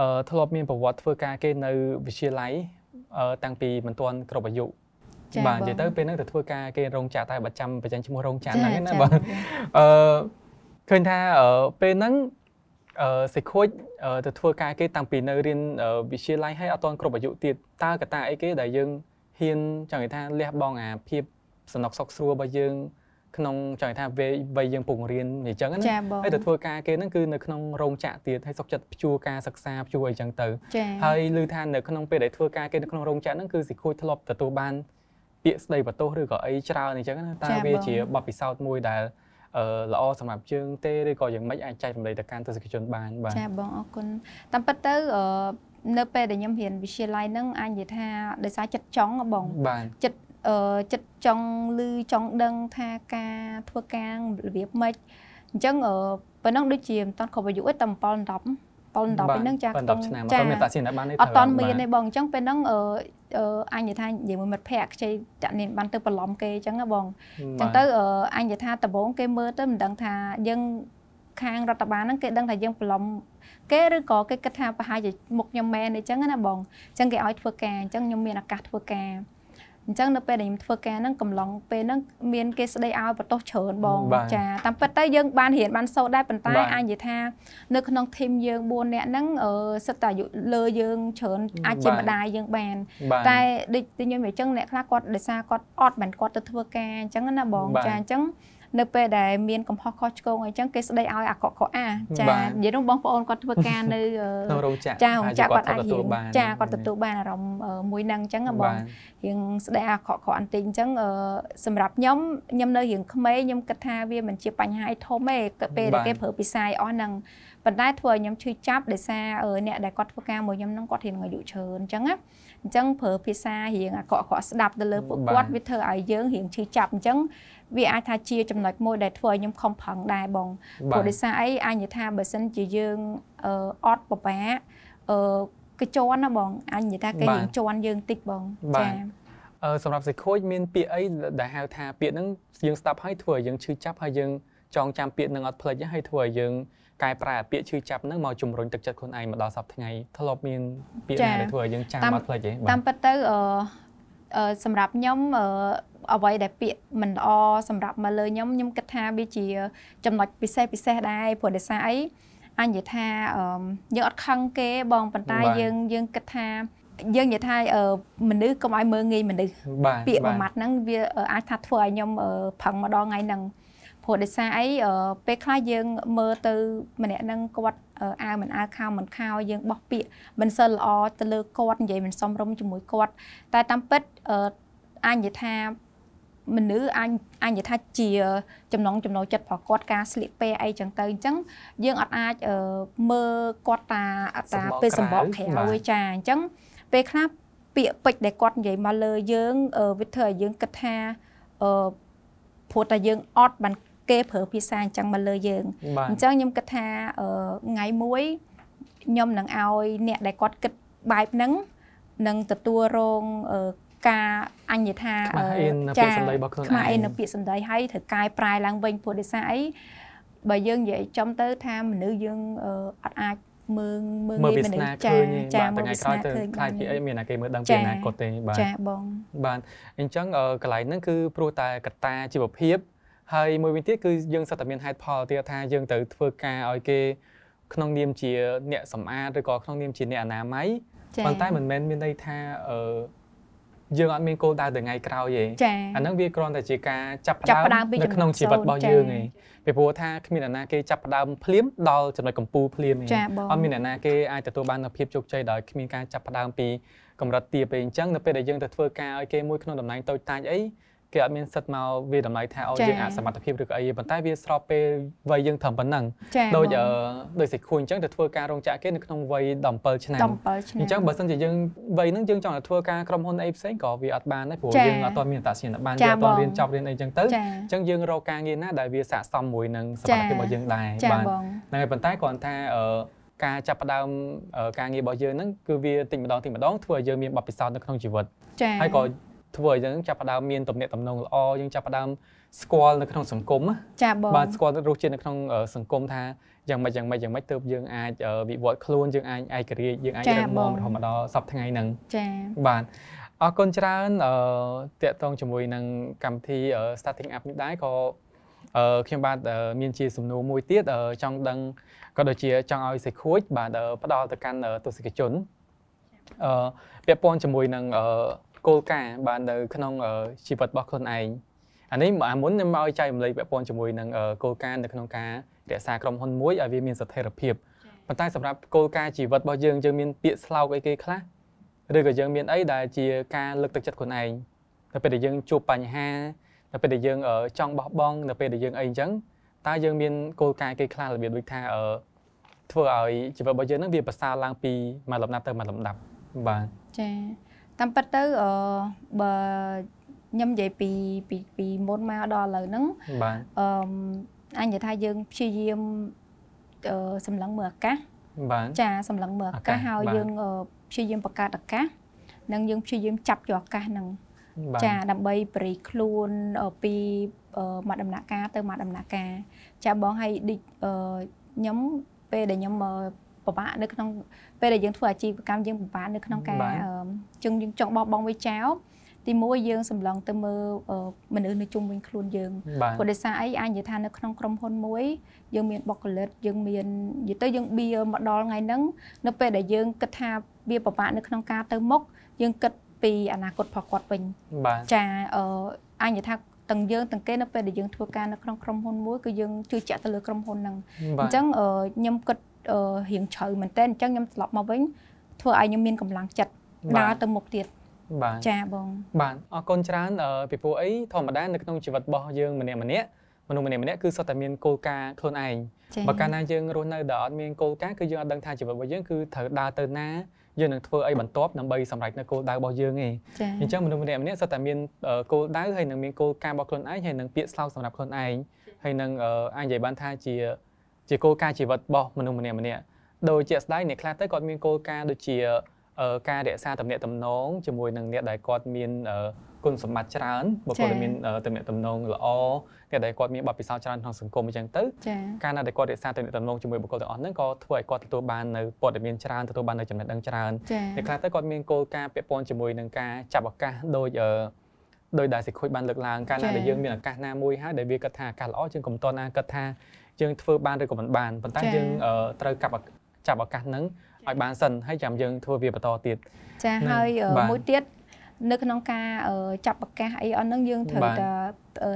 A: អឺធ្លាប់មានប្រវត្តិធ្វើការគេនៅវិទ្យាល័យអឺតាំងពីមិនទាន់គ្រប់អាយុបាទនិយាយទៅពេលហ្នឹងទៅធ្វើការគេរោងចក្រតែបើចាំបញ្ចេញឈ្មោះរោងចក្រហ្នឹងណាបាទអឺឃើញថាពេលហ្នឹងអឺសិខូចទៅធ្វើការគេតាំងពីនៅរៀនវិទ្យាល័យហើយអត់ទាន់គ្រប់អាយុទៀតតើកត្តាអីគេដែលយើងហ៊ានចង់និយាយថាលះបង់អាភាពសំណុកសុកស្រួលរបស់យើង ក្នុងចង់ថាវ័យវ័យយើងពងរៀនអញ្ចឹងណាហើយទៅធ្វើការគេហ្នឹងគឺនៅក្នុងរោងចក្រទៀតហើយសុខចិត្តព្យួរការសិក្សាព្យួរអីចឹងទៅហើយឮថានៅក្នុងពេលដែលធ្វើការគេនៅក្នុងរោងចក្រហ្នឹងគឺសិខូចធ្លាប់ទទួលបានពាក្យស្ដីបន្ទោសឬក៏អីច្រើនអញ្ចឹងណាតើវាជាបទពិសោធន៍មួយដែលអឺល្អសម្រាប់យើងទេឬក៏យ៉ាងម៉េចអាចចែករំលែកទៅកាន់ទស្សនិកជនបាន
B: បាទចាបងអរគុណតាមពិតទៅអឺនៅពេលដែលខ្ញុំរៀនវិទ្យាល័យហ្នឹងអាចនិយាយថាដោយសារចិត្តចង់បងចិត្ត អឺចិត្តចង់ឮចង់ដឹងថាការធ្វើការរបៀបម៉េចអញ្ចឹងអឺប៉ុណ្ណឹងដូចជាមិនតាន់គ្រប់អាយុទេតែ7 10 7 10ពេលហ្នឹង
A: ចា7ឆ្នាំអត់មានតាក់ស៊ីនបានទេ
B: អត់តាន់មានទេបងអញ្ចឹងពេលហ្នឹងអឺអញនិយាយថានិយាយមួយមិត្តភ័ក្ដិខ្ចីតាក់នានបានទៅបន្លំគេអញ្ចឹងណាបងអញ្ចឹងទៅអញនិយាយថាដំបូងគេមើលទៅមិនដឹងថាយើងខាងរដ្ឋបាលហ្នឹងគេដឹងថាយើងបន្លំគេឬក៏គេគិតថាប្រហែលជាមុខខ្ញុំមែនអញ្ចឹងណាបងអញ្ចឹងគេឲ្យធ្វើការអញ្ចឹងខ្ញុំមានឱកាសធ្វើការ អញ្ចឹងនៅពេលដែលខ្ញុំធ្វើការហ្នឹងកំឡុងពេលហ្នឹងមានគេស្ដីឲ្យបន្ទោសច្រើនបងចាតាមពិតទៅយើងបានរៀនបានសូត្រដែរប៉ុន្តែអាចនិយាយថានៅក្នុងធីមយើង4នាក់ហ្នឹងសិតតែអាយុលើយើងច្រើនអាចជាម្ដាយយើងបាន តែដូចខ្ញុំនិយាយអញ្ចឹងអ្នកខ្លះគាត់ដោយសារគាត់អត់បានគាត់ទៅធ្វើការអញ្ចឹងណាបងចាអញ្ចឹង នៅពេលដែលមានកំហុសខុសឆ្គងអីចឹងគេស្ដីឲ្យអាក្រក់ខុសអាចានិយាយនោះបងប្អូនគាត់ធ្វើការនៅ
A: ក្នុងរោងចក្រ
B: ចារោងចក្រគាត់អាចរៀនចាគាត់ទទួលបានអារម្មណ៍មួយហ្នឹងអញ្ចឹងបងរៀងស្ដីអាក្រក់ខុសអន្តិចអញ្ចឹងសម្រាប់ខ្ញុំខ្ញុំនៅរៀងក្មេងខ្ញុំគិតថាវាមិនជាបញ្ហាអីធំទេពេលដែលគេប្រើភាសាអស់ហ្នឹង ប៉ុន្តែធ្វើឲ្យខ្ញុំឈឺចាប់ដោយសារអ្នកដែលគាត់ធ្វើការមួយខ្ញុំហ្នឹងគាត់រៀងអាយុច្រើនអញ្ចឹងណាអញ្ចឹងប្រើភាសារៀងអាក្រក់ខុសស្ដាប់ទៅលើពួកគាត់វាធ្វើឲ្យយើងរៀងឈឺចាប់អញ្ចឹងវាអាចថាជាចំណុចមួយដែលធ្វើឲ្យខ្ញុំខំប្រឹងដែរបងព្រោះដោយសារអីអាចនិយាយថាបើសិនជាយើងអត់ពិបាកអឺគេជន់ណាបងអញនិយាយថាគេយើងជន់យើងតិចបង
A: ចាអឺសម្រាប់សិខូចមានពាក្យអីដែលហៅថាពាក្យហ្នឹងយើងស្ដាប់ហើយធ្វើឲ្យយើងឈឺចាប់ហើយយើងចងចាំពាក្យហ្នឹងអត់ភ្លេចហើយធ្វើឲ្យយើង កែប្រែពាក្យឈឺចាប់ហ្នឹងមកជំរុញទឹកចិត្តខ្លួនឯងមកដល់សប្តាហ៍ថ្ងៃធ្លាប់មានពាក្យណាដែលធ្វើឲ្យយើងចាំអត់ភ្លេចទេ
B: តាមពិតទៅអឺសម្រាប់ខ្ញុំអឺអ្វីដែលពាក្យមិនល្អសម្រាប់មកលើខ្ញុំខ្ញុំគិតថាវាជា ចំណុចពិសេសពិសេសដែរព្រោះដោយសារអីអញនិយាយថាយើងអត់ខឹងគេបងប៉ុន្តែយើងយើងគិតថាយើងនិយាយថាមនុស្សកុំឲ្យមើងងាយមនុស្សពាក្យមួយម៉ាត់ហ្នឹងវាអាចថាធ្វើឲ្យខ្ញុំផឹងម្ដងថ្ងៃហ្នឹង ព្រោះដោយសារអីពេលខ្លះយើងមើលទៅម្នាក់ហ្នឹងគាត់អាវមិនអាវខោមិនខោយើងបោះពាក្យមិនសិលល្អទៅលើគាត់និយាយមិនសមរម្យជាមួយគាត់តែតាមពិតអាចនិយាយថាមនុស្សអាចអាចនិយាយថាជា ចំណងចំណូលចិត្តរបស់គាត់ការស្លៀកពាក់អីចឹងទៅអញ្ចឹងយើងអត់អាចមើលគាត់តាតាពេលសម្បកក្រៅចាអញ្ចឹងពេលខ្លះពាក្យពេចន៍ដែលគាត់និយាយមកលើយើងវាធ្វើឲ្យយើងគិតថាអឺព្រោះតែយើងអត់បាន គេប្រើភាសាអញ្ចឹងមកលើយើងអញ្ចឹងខ្ញុំគិតថាថ្ងៃមួយខ្ញុំនឹងឲ្យអ្នកដែលគាត់គិតបែបហ្នឹងនឹងទទួលរងការអញ្ញថា
A: ចាពាក្យសម្ដីរបស់ខ្លួនឯង
B: ខ្មែរអីនៅពាក្យសម្ដីហើយត្រូវកែប្រែឡើងវិញព្រោះដោយសារអីបើយើងនិយាយចំទៅថាមនុស្សយើងអត់អាចមើង
A: មើងងាយមនុស្សចាចាមើលថ្ងៃក្រោយទៅខ្លាចពីអីមានតែគេមើលដឹងពីអនាគតទេ
B: បាទចាបង
A: បាទអញ្ចឹងកន្លែងហ្នឹងគឺព្រោះតែកត្តាជីវភាព ហើយមួយវិញទៀតគឺយើងសិតតែមានហេតុផលទៀតថាយើងត្រូវធ្វើការឲ្យគេក្នុងនាមជាអ្នកសម្អាតឬក៏ក្នុងនាមជាអ្នកអនាម័យប៉ុន្តែមិនមែនមានន័យថាអឺយើងអត់មានគោលដៅទៅថ្ងៃក្រោយទេអាហ្នឹងវាគ្រាន់តែជាការចាប់ផ្ដើមនៅក្នុងជីវិតរបស់យើងឯងពីព្រោះថាគ្មានអ្នកណាគេចាប់ផ្ដើមភ្លាមដល់ចំណុចកម្ពូលភ្លាមឯងអត់មានអ្នកណាគេអាចទទួលបាននូវភាពជោគជ័យដោយគ្មានការចាប់ផ្ដើមពីកម្រិតទាបទេអញ្ចឹងនៅពេលដែលយើងទៅធ្វើការឲ្យគេមួយក្នុងតំណែងតូចតាចអី គេអត់មានសិទ្ធមកវាតម្លៃថាឲ្យយើងអាចសមត្ថភាពឬក៏អីប៉ុន្តែវាស្របពេលវ័យយើងត្រឹមប៉ុណ្ណឹងដូចដូចសិខួយអញ្ចឹងទៅធ្វើការរោងចក្រគេនៅក្នុងវ័យ17ឆ្នាំអញ្ចឹងបើសិនជាយើងវ័យហ្នឹងយើងចង់ទៅធ្វើការក្រុមហ៊ុនអីផ្សេងក៏វាអត់បានដែរព្រោះយើងអត់ទាន់មានអត្តសញ្ញាណប័ណ្ណយើងអត់ទាន់រៀនចប់រៀនអីអញ្ចឹងទៅអញ្ចឹងយើងរកការងារណាដែលវាស័ក្តិសមមួយនឹងសមត្ថភាពរបស់យើងដែរ
B: បាទ
A: ហ្នឹងហើយប៉ុន្តែគ្រាន់ថាការចាប់ផ្ដើមការងាររបស់យើងហ្នឹងគឺវាតិចម្ដងតិចម្ដងធ្វើឲ្យយើងមានបទពិសោធន៍នៅក្នុងជីវិតហើយក៏ ធ្វើឲ្យយើងចាប់ផ្ដើមមានទំនាក់ទំនងល្អយើងចាប់ផ្ដើមស្គាល់នៅក្នុងសង្គម
B: ចាបង
A: បាទស្គាល់រសជាតិនៅក្នុងសង្គមថាយ៉ាងម៉េចយ៉ាងម៉េចយ៉ាងម៉េចទើបយើងអាចវិវត្តខ្លួនយើងអាចឯករាជ្យយើងអាចរឹងមាំរហូតមកដល់សប្តាហ៍ថ្ងៃហ្នឹង
B: ចា
A: បាទអរគុណច្រើនអឺតកតងជាមួយនឹងកម្មវិធី starting up នេះដែរក៏អឺខ្ញុំបាទមានជាសំណួរមួយទៀតចង់ដឹងក៏ដូចជាចង់ឲ្យសេខួចបាទផ្ដល់ទៅកាន់ទស្សនិកជនអឺពាក់ព័ន្ធជាមួយនឹង គោលការណ៍បាទនៅក្នុងជីវិតរបស់ខ្លួនឯងអានេះអាមុនខ្ញុំមកឲ្យចែករំលែកពាក់ព័ន្ធជាមួយនឹងគោលការណ៍នៅក្នុងការរក្សាក្រុមហ៊ុនមួយឲ្យវាមានស្ថិរភាពប៉ុន្តែសម្រាប់គោលការណ៍ជីវិតរបស់យើងយើងមានពាក្យស្លោកអីគេខ្លះឬក៏យើងមានអីដែលជាការលើកទឹកចិត្តខ្លួនឯងនៅពេលដែលយើងជួបបញ្ហានៅពេលដែលយើងចង់បោះបង់នៅពេលដែលយើងអីអញ្ចឹងតើយើងមានគោលការណ៍គេខ្លះរបៀបដូចថាធ្វើឲ្យជីវិតរបស់យើងនឹងវាប្រសើរឡើងពីមួយលំដាប់ទៅមួយលំដាប់បាទ
B: ចា តាមពិតទៅអឺបើខ្ញុំនិយាយពីពីពីមុនមកដល់ឥឡូវហ្នឹង
A: បាទ
B: អឺអញនិយាយថាយើងព្យាយាមអឺសម្លឹងមើលអាកាស
A: បាទ
B: ចាសម្លឹងមើលអាកាសហើយយើងព្យាយាមបង្កើតអាកាសនិងយើងព្យាយាមចាប់យកអាកាសហ្នឹងចាដើម្បីបរិខ្លួនពីមកដំណាក់កាលទៅមកដំណាក់កាលចាបងឲ្យឌីខ្ញុំពេលដែលខ្ញុំ ពិបាកនៅក្នុងពេលដែលយើងធ្វើអាជីវកម្មយើងពិបាកនៅក្នុងការជឹងយើងចង់បោះបង់វាចោលទីមួយយើងសម្លឹងទៅមើលមនុស្សនៅជុំវិញខ្លួនយើងព្រោះដោយសារអីអាចនិយាយថានៅក្នុងក្រុមហ៊ុនមួយយើងមានបុគ្គលិកយើងមាននិយាយទៅយើងបៀមកដល់ថ្ងៃហ្នឹងនៅពេលដែលយើងគិតថាវាពិបាកនៅក្នុងការទៅមុខយើងគិតពីអនាគតរបស់គាត់វិញចាអឺអាចនិយាយថាទាំងយើងទាំងគេនៅពេលដែលយើងធ្វើការនៅក្នុងក្រុមហ៊ុនមួយគឺយើងជឿជាក់ទៅលើក្រុមហ៊ុនហ្នឹងអញ្ចឹងខ្ញុំគិត រៀងជ្រៅមែនតើអញ្ចឹងខ្ញុំត្រឡប់មកវិញធ្វើឲ្យខ្ញុំមានកម្លាំងចិត្តដើរទៅមុខទៀត
A: បាទ
B: ចាបង
A: បាទអរគុណច្រើនពីព្រោះអីធម្មតានៅក្នុងជីវិតរបស់យើងម្នាក់ម្នាក់មនុស្សម្នាក់ម្នាក់គឺសុទ្ធតែមានគោលការណ៍ខ្លួនឯងបើកាលណាយើងរស់នៅដែលអត់មានគោលការណ៍គឺយើងអត់ដឹងថាជីវិតរបស់យើងគឺត្រូវដើរទៅណាយើងនឹងធ្វើអីបន្ទាប់ដើម្បីសម្រេចនៅគោលដៅរបស់យើងឯងអញ្ចឹងមនុស្សម្នាក់ម្នាក់សុទ្ធតែមានគោលដៅហើយនឹងមានគោលការណ៍របស់ខ្លួនឯងហើយនឹងពាក្យស្លោកសម្រាប់ខ្លួនឯងហើយនឹងអាចនិយាយបានថាជា ជាគោលការណ៍ជីវិតរបស់មនុស្សម្នាក់ម្នាក់ដោយជាក់ស្ដែងអ្នកខ្លះទៅគាត់មានគោលការណ៍ដូចជាការរក្សាទំនាក់ទំនងជាមួយនឹងអ្នកដែលគាត់មានគុណសម្បត្តិច្រើនបុគ្គលដែលមានទំនាក់ទំនងល្អអ្នកដែលគាត់មានបទពិសោធន៍ច្រើនក្នុងសង្គមអញ្ចឹងទៅការណាដែលគាត់រក្សាទំនាក់ទំនងជាមួយបុគ្គលទាំងអស់ហ្នឹងក៏ធ្វើឲ្យគាត់ទទួលបាននៅព័ត៌មានច្រើនទទួលបាននៅចំណេះដឹងច្រើនអ្នកខ្លះទៅគាត់មានគោលការណ៍ពាក់ព័ន្ធជាមួយនឹងការចាប់ឱកាសដោយដោយដែលសិខូចបានលើកឡើងកាលណាដែលយើងមានឱកាសណាមួយហើយដែលវាគិតថាឱកាសល្អជាងកុំតណាគិតថា យើងធ្វើបានឬក៏មិនបានប៉ុន្តែយើងត្រូវកាប់ចាប់ឱកាសហ្នឹងឲ្យបានសិនហើយចាំយើងធ្វើវាបន្តទៀត
B: ចាហើយមួយទៀតនៅក្នុងការចាប់ប្រកាសអីអស់ហ្នឹងយើងត្រូវតែ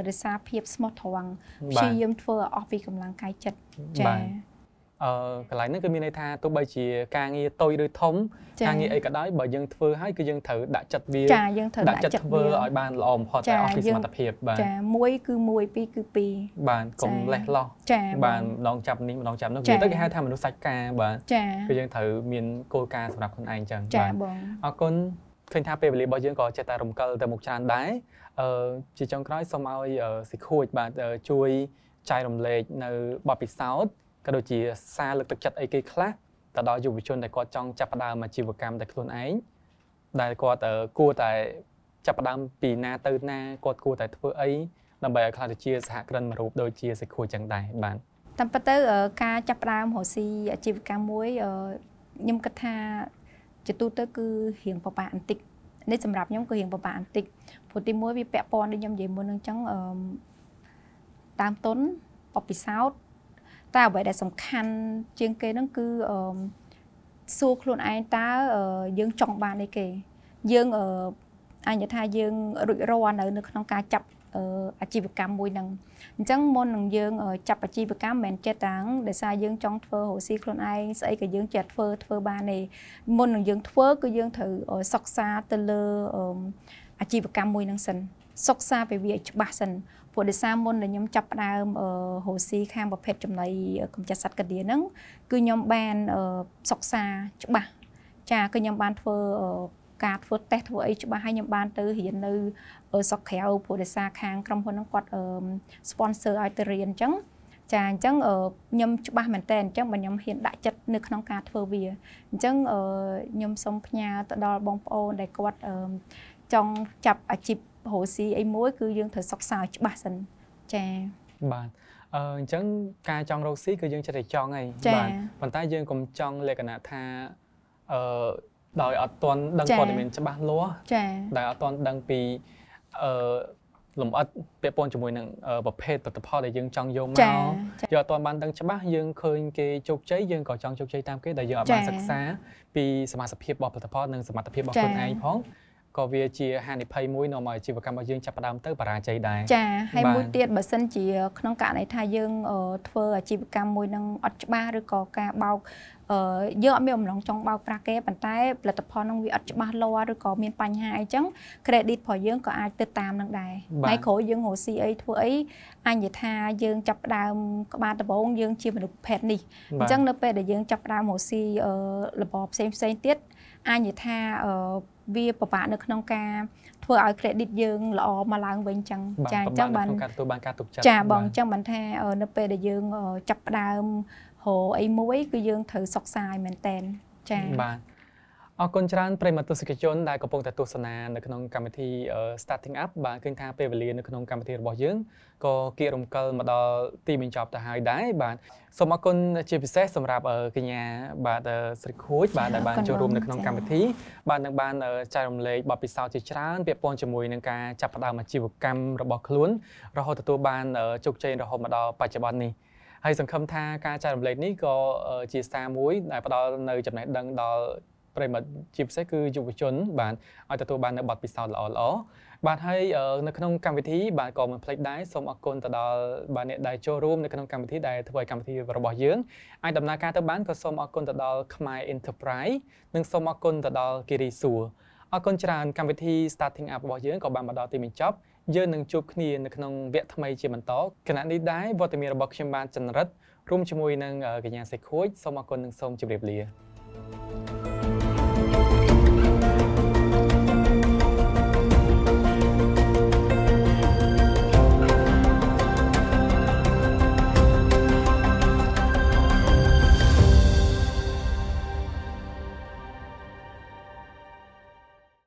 B: រក្សាភាពស្មោះត្រង់ព្យាយាមធ្វើអស់ពីកម្លាំងកាយចិត្ត
A: ចា អឺកន្លែងហ្នឹងគឺមានន័យថាទោះបីជាការងារតូចឬធំការងារអីក៏ដោយបើយើងធ្វើហើយគឺយើងត្រូវដាក់ចិត្តវា
B: ចាយើងត្រូវ
A: ដាក់ចិត្តធ្វើឲ្យបានល្អបំផុតតែអស់ពីសមត្ថភាព
B: បាទចាមួយគឺមួយពីរគឺពីរ
A: បាទកុំលេះលោះបាទម្ដងចាប់នេះម្ដងចាប់នោះនិយាយទៅគេហៅថាមនុស្សសាច់ការបាទគឺយើងត្រូវមានគោលការណ៍សម្រាប់ខ្លួនឯងចឹង
B: បាទ
A: អរគុណឃើញថាពេលវេលារបស់យើងក៏ចេះតែរំកិលទៅមុខច្រើនដែរអឺជាចុងក្រោយសូមឲ្យសិខួចបាទជួយចែករំលែកនៅបទពិសោធន៍ ក៏ដូចជាសារលើកទឹកចិត្តអីគេខ្លះទៅដល់យុវជនដែលគាត់ចង់ចាប់ផ្ដើមអាជីវកម្មតែខ្លួនឯងដែលគាត់គួរតែចាប់ផ្ដើមពីណាទៅណាគាត់គួរតែធ្វើអីដើម្បីឲ្យខ្លះទៅជាសហគ្រិនមួយរូបដូចជាសិខួចចឹងដែរបាទ
B: តាមពិតទៅការចាប់ផ្ដើមរកស៊ីអាជីវកម្មមួយខ្ញុំគិតថាជាទូទៅគឺរៀងពិបាកបន្តិចនេះសម្រាប់ខ្ញុំគឺរៀងពិបាកបន្តិចព្រោះទីមួយវាពាក់ព័ន្ធដូចខ្ញុំនិយាយមុនហ្នឹងអញ្ចឹងអឺតាមទុនបបពិសោធន៍ តែអ្វីដែលសំខាន់ជាងគេហ្នឹងគឺអឺសួរខ្លួនឯងតើយើងចង់បានអីគេ យើងអឺអញថាយើងរួចរាល់នៅនៅក្នុងការចាប់អាជីវកម្មមួយហ្នឹងអញ្ចឹងមុននឹងយើងចាប់អាជីវកម្មមិនមែនចេះតាំងដោយសារយើងចង់ធ្វើរកស៊ីខ្លួនឯងស្អីក៏យើងចេះធ្វើធ្វើបានទេមុននឹងយើងធ្វើគឺយើងត្រូវសិក្សាទៅលើអាជីវកម្មមួយហ្នឹងសិន សិក្សាពីវាឲ្យច្បាស់សិនព្រោះដោយសារមុនដែលខ្ញុំចាប់ផ្ដើមរកស៊ីខាងប្រភេទចំណីកម្ចាត់សត្វកាឌៀហ្នឹងគឺខ្ញុំបានសិក្សាច្បាស់ចាគឺខ្ញុំបានធ្វើការធ្វើតេស្តធ្វើអីច្បាស់ហើយខ្ញុំបានទៅរៀននៅសុកក្រៅព្រោះដោយសារខាងក្រុមហ៊ុនហ្នឹងគាត់ sponsor ឲ្យទៅរៀនអញ្ចឹងចាអញ្ចឹងខ្ញុំច្បាស់មែនតើអញ្ចឹងបើខ្ញុំហ៊ានដាក់ចិត្តនៅក្នុងការធ្វើវាអញ្ចឹងខ្ញុំសូមផ្ញើទៅដល់បងប្អូនដែលគាត់ចង់ចាប់អាជីព រកស៊ីអីមួយ គឺយើងត្រូវសិក្សាឲ្យច្បាស់សិនចា៎
A: បាទអឺអញ្ចឹងការចង់រកស៊ីគឺយើងចិត្តតែចង់ហើយបាទប៉ុន្តែយើងកុំចង់លក្ខណៈថាអឺដោយអត់ទាន់ដឹងព័ត៌មានច្បាស់លាស់
B: ចា៎
A: ដែលអត់ទាន់ដឹងពីអឺលំអិតពាក់ព័ន្ធជាមួយនឹងប្រភេទផលិតផលដែលយើងចង់យកមកយើងអត់ទាន់បានដឹងច្បាស់យើងឃើញគេជោគជ័យយើងក៏ចង់ជោគជ័យតាមគេដែលយើងអត់បានសិក្សាពីសមាសភាពរបស់ផលិតផលនិងសមត្ថភាពរបស់ខ្លួនឯងផង ក៏វាជាហានិភ័យមួយនាំឲ្យអាជីវកម្មរបស់យើងចាប់ផ្ដើមទៅបរាជ័យដែរ
B: ចាហើយមួយទៀតបើសិនជា ក្នុងករណីថាយើងធ្វើអាជីវកម្មមួយនឹងអត់ច្បាស់ឬក៏ការបោកអឺយើងអត់មានអំឡងចង់បោកប្រាស់គេប៉ុន្តែផលិតផលនឹងវាអត់ច្បាស់លាស់ឬក៏មានបញ្ហាអីចឹង credit របស់យើងក៏អាចទៅតាមនឹងដែរថ្ងៃក្រោយយើងរកស៊ីអីធ្វើអីអញនិយាយថាយើងចាប់ផ្ដើមក្បាលដំបងយើងជាមនុស្សប្រភេទនេះអញ្ចឹងនៅពេលដែលយើងចាប់ផ្ដើមរកស៊ីអឺរបបផ្សេងផ្សេងទៀត អញនិយាយថាអឺវាពិបាកនៅក្នុងការធ្វើឲ្យ credit យើងល្អមកឡើងវិញចឹង
A: ចាអញ្ចឹងបានការទទួលបានការទុកចិត្ត
B: ចាបងអញ្ចឹងបានថានៅពេលដែលយើងចាប់ផ្ដើមរកអីមួយគឺយើងត្រូវសុខសាយមែនតែនចា
A: បាទ អរគុណច្រើនប្រិមត្តទស្សនិកជនដែលកំពុងតែទស្សនានៅក្នុងកម្មវិធី Starting Up បាទឃើញថាពេលវេលានៅក្នុងកម្មវិធីរបស់យើងក៏គៀករំកិលមកដល់ទីបញ្ចប់ទៅហើយដែរបាទសូមអរគុណជាពិសេសសម្រាប់កញ្ញាបាទស្រីខួចបាទដែលបានចូលរួមនៅក្នុងកម្មវិធីបាទនឹងបានចែករំលែកបទពិសោធន៍ជាច្រើនពាក់ព័ន្ធជាមួយនឹងការចាប់ផ្ដើមអាជីវកម្មរបស់ខ្លួនរហូតទទួលបានជោគជ័យរហូតមកដល់បច្ចុប្បន្ននេះហើយសង្ឃឹមថាការចែករំលែកនេះក៏ជាសារមួយដែលផ្ដល់នៅចំណេះដឹងដល់ ប្រិមត្តជាពិសេសគឺយុវជនបាទឲ្យទទួលបាននៅបទពិសោធន៍ល្អល្អបាទហើយនៅក្នុងកម្មវិធីបាទក៏មិនភ្លេចដែរសូមអរគុណទៅដល់បាទអ្នកដែលចូលរួមនៅក្នុងកម្មវិធីដែលធ្វើឲ្យកម្មវិធីរបស់យើងអាចដំណើរការទៅបានក៏សូមអរគុណទៅដល់ខ្មែរ Enterprise និងសូមអរគុណទៅដល់គិរីសួរអរគុណច្រើនកម្មវិធី Starting Up របស់យើងក៏បានមកដល់ទីបញ្ចប់យើងនឹងជួបគ្នានៅក្នុងវគ្គថ្មីជាបន្តគណៈនេះដែរវត្តមានរបស់ខ្ញុំបានចន្ទរិទ្ធរួមជាមួយនឹងកញ្ញាសេខួយសូមអរគុណនិងសូមជម្រាបលា thank you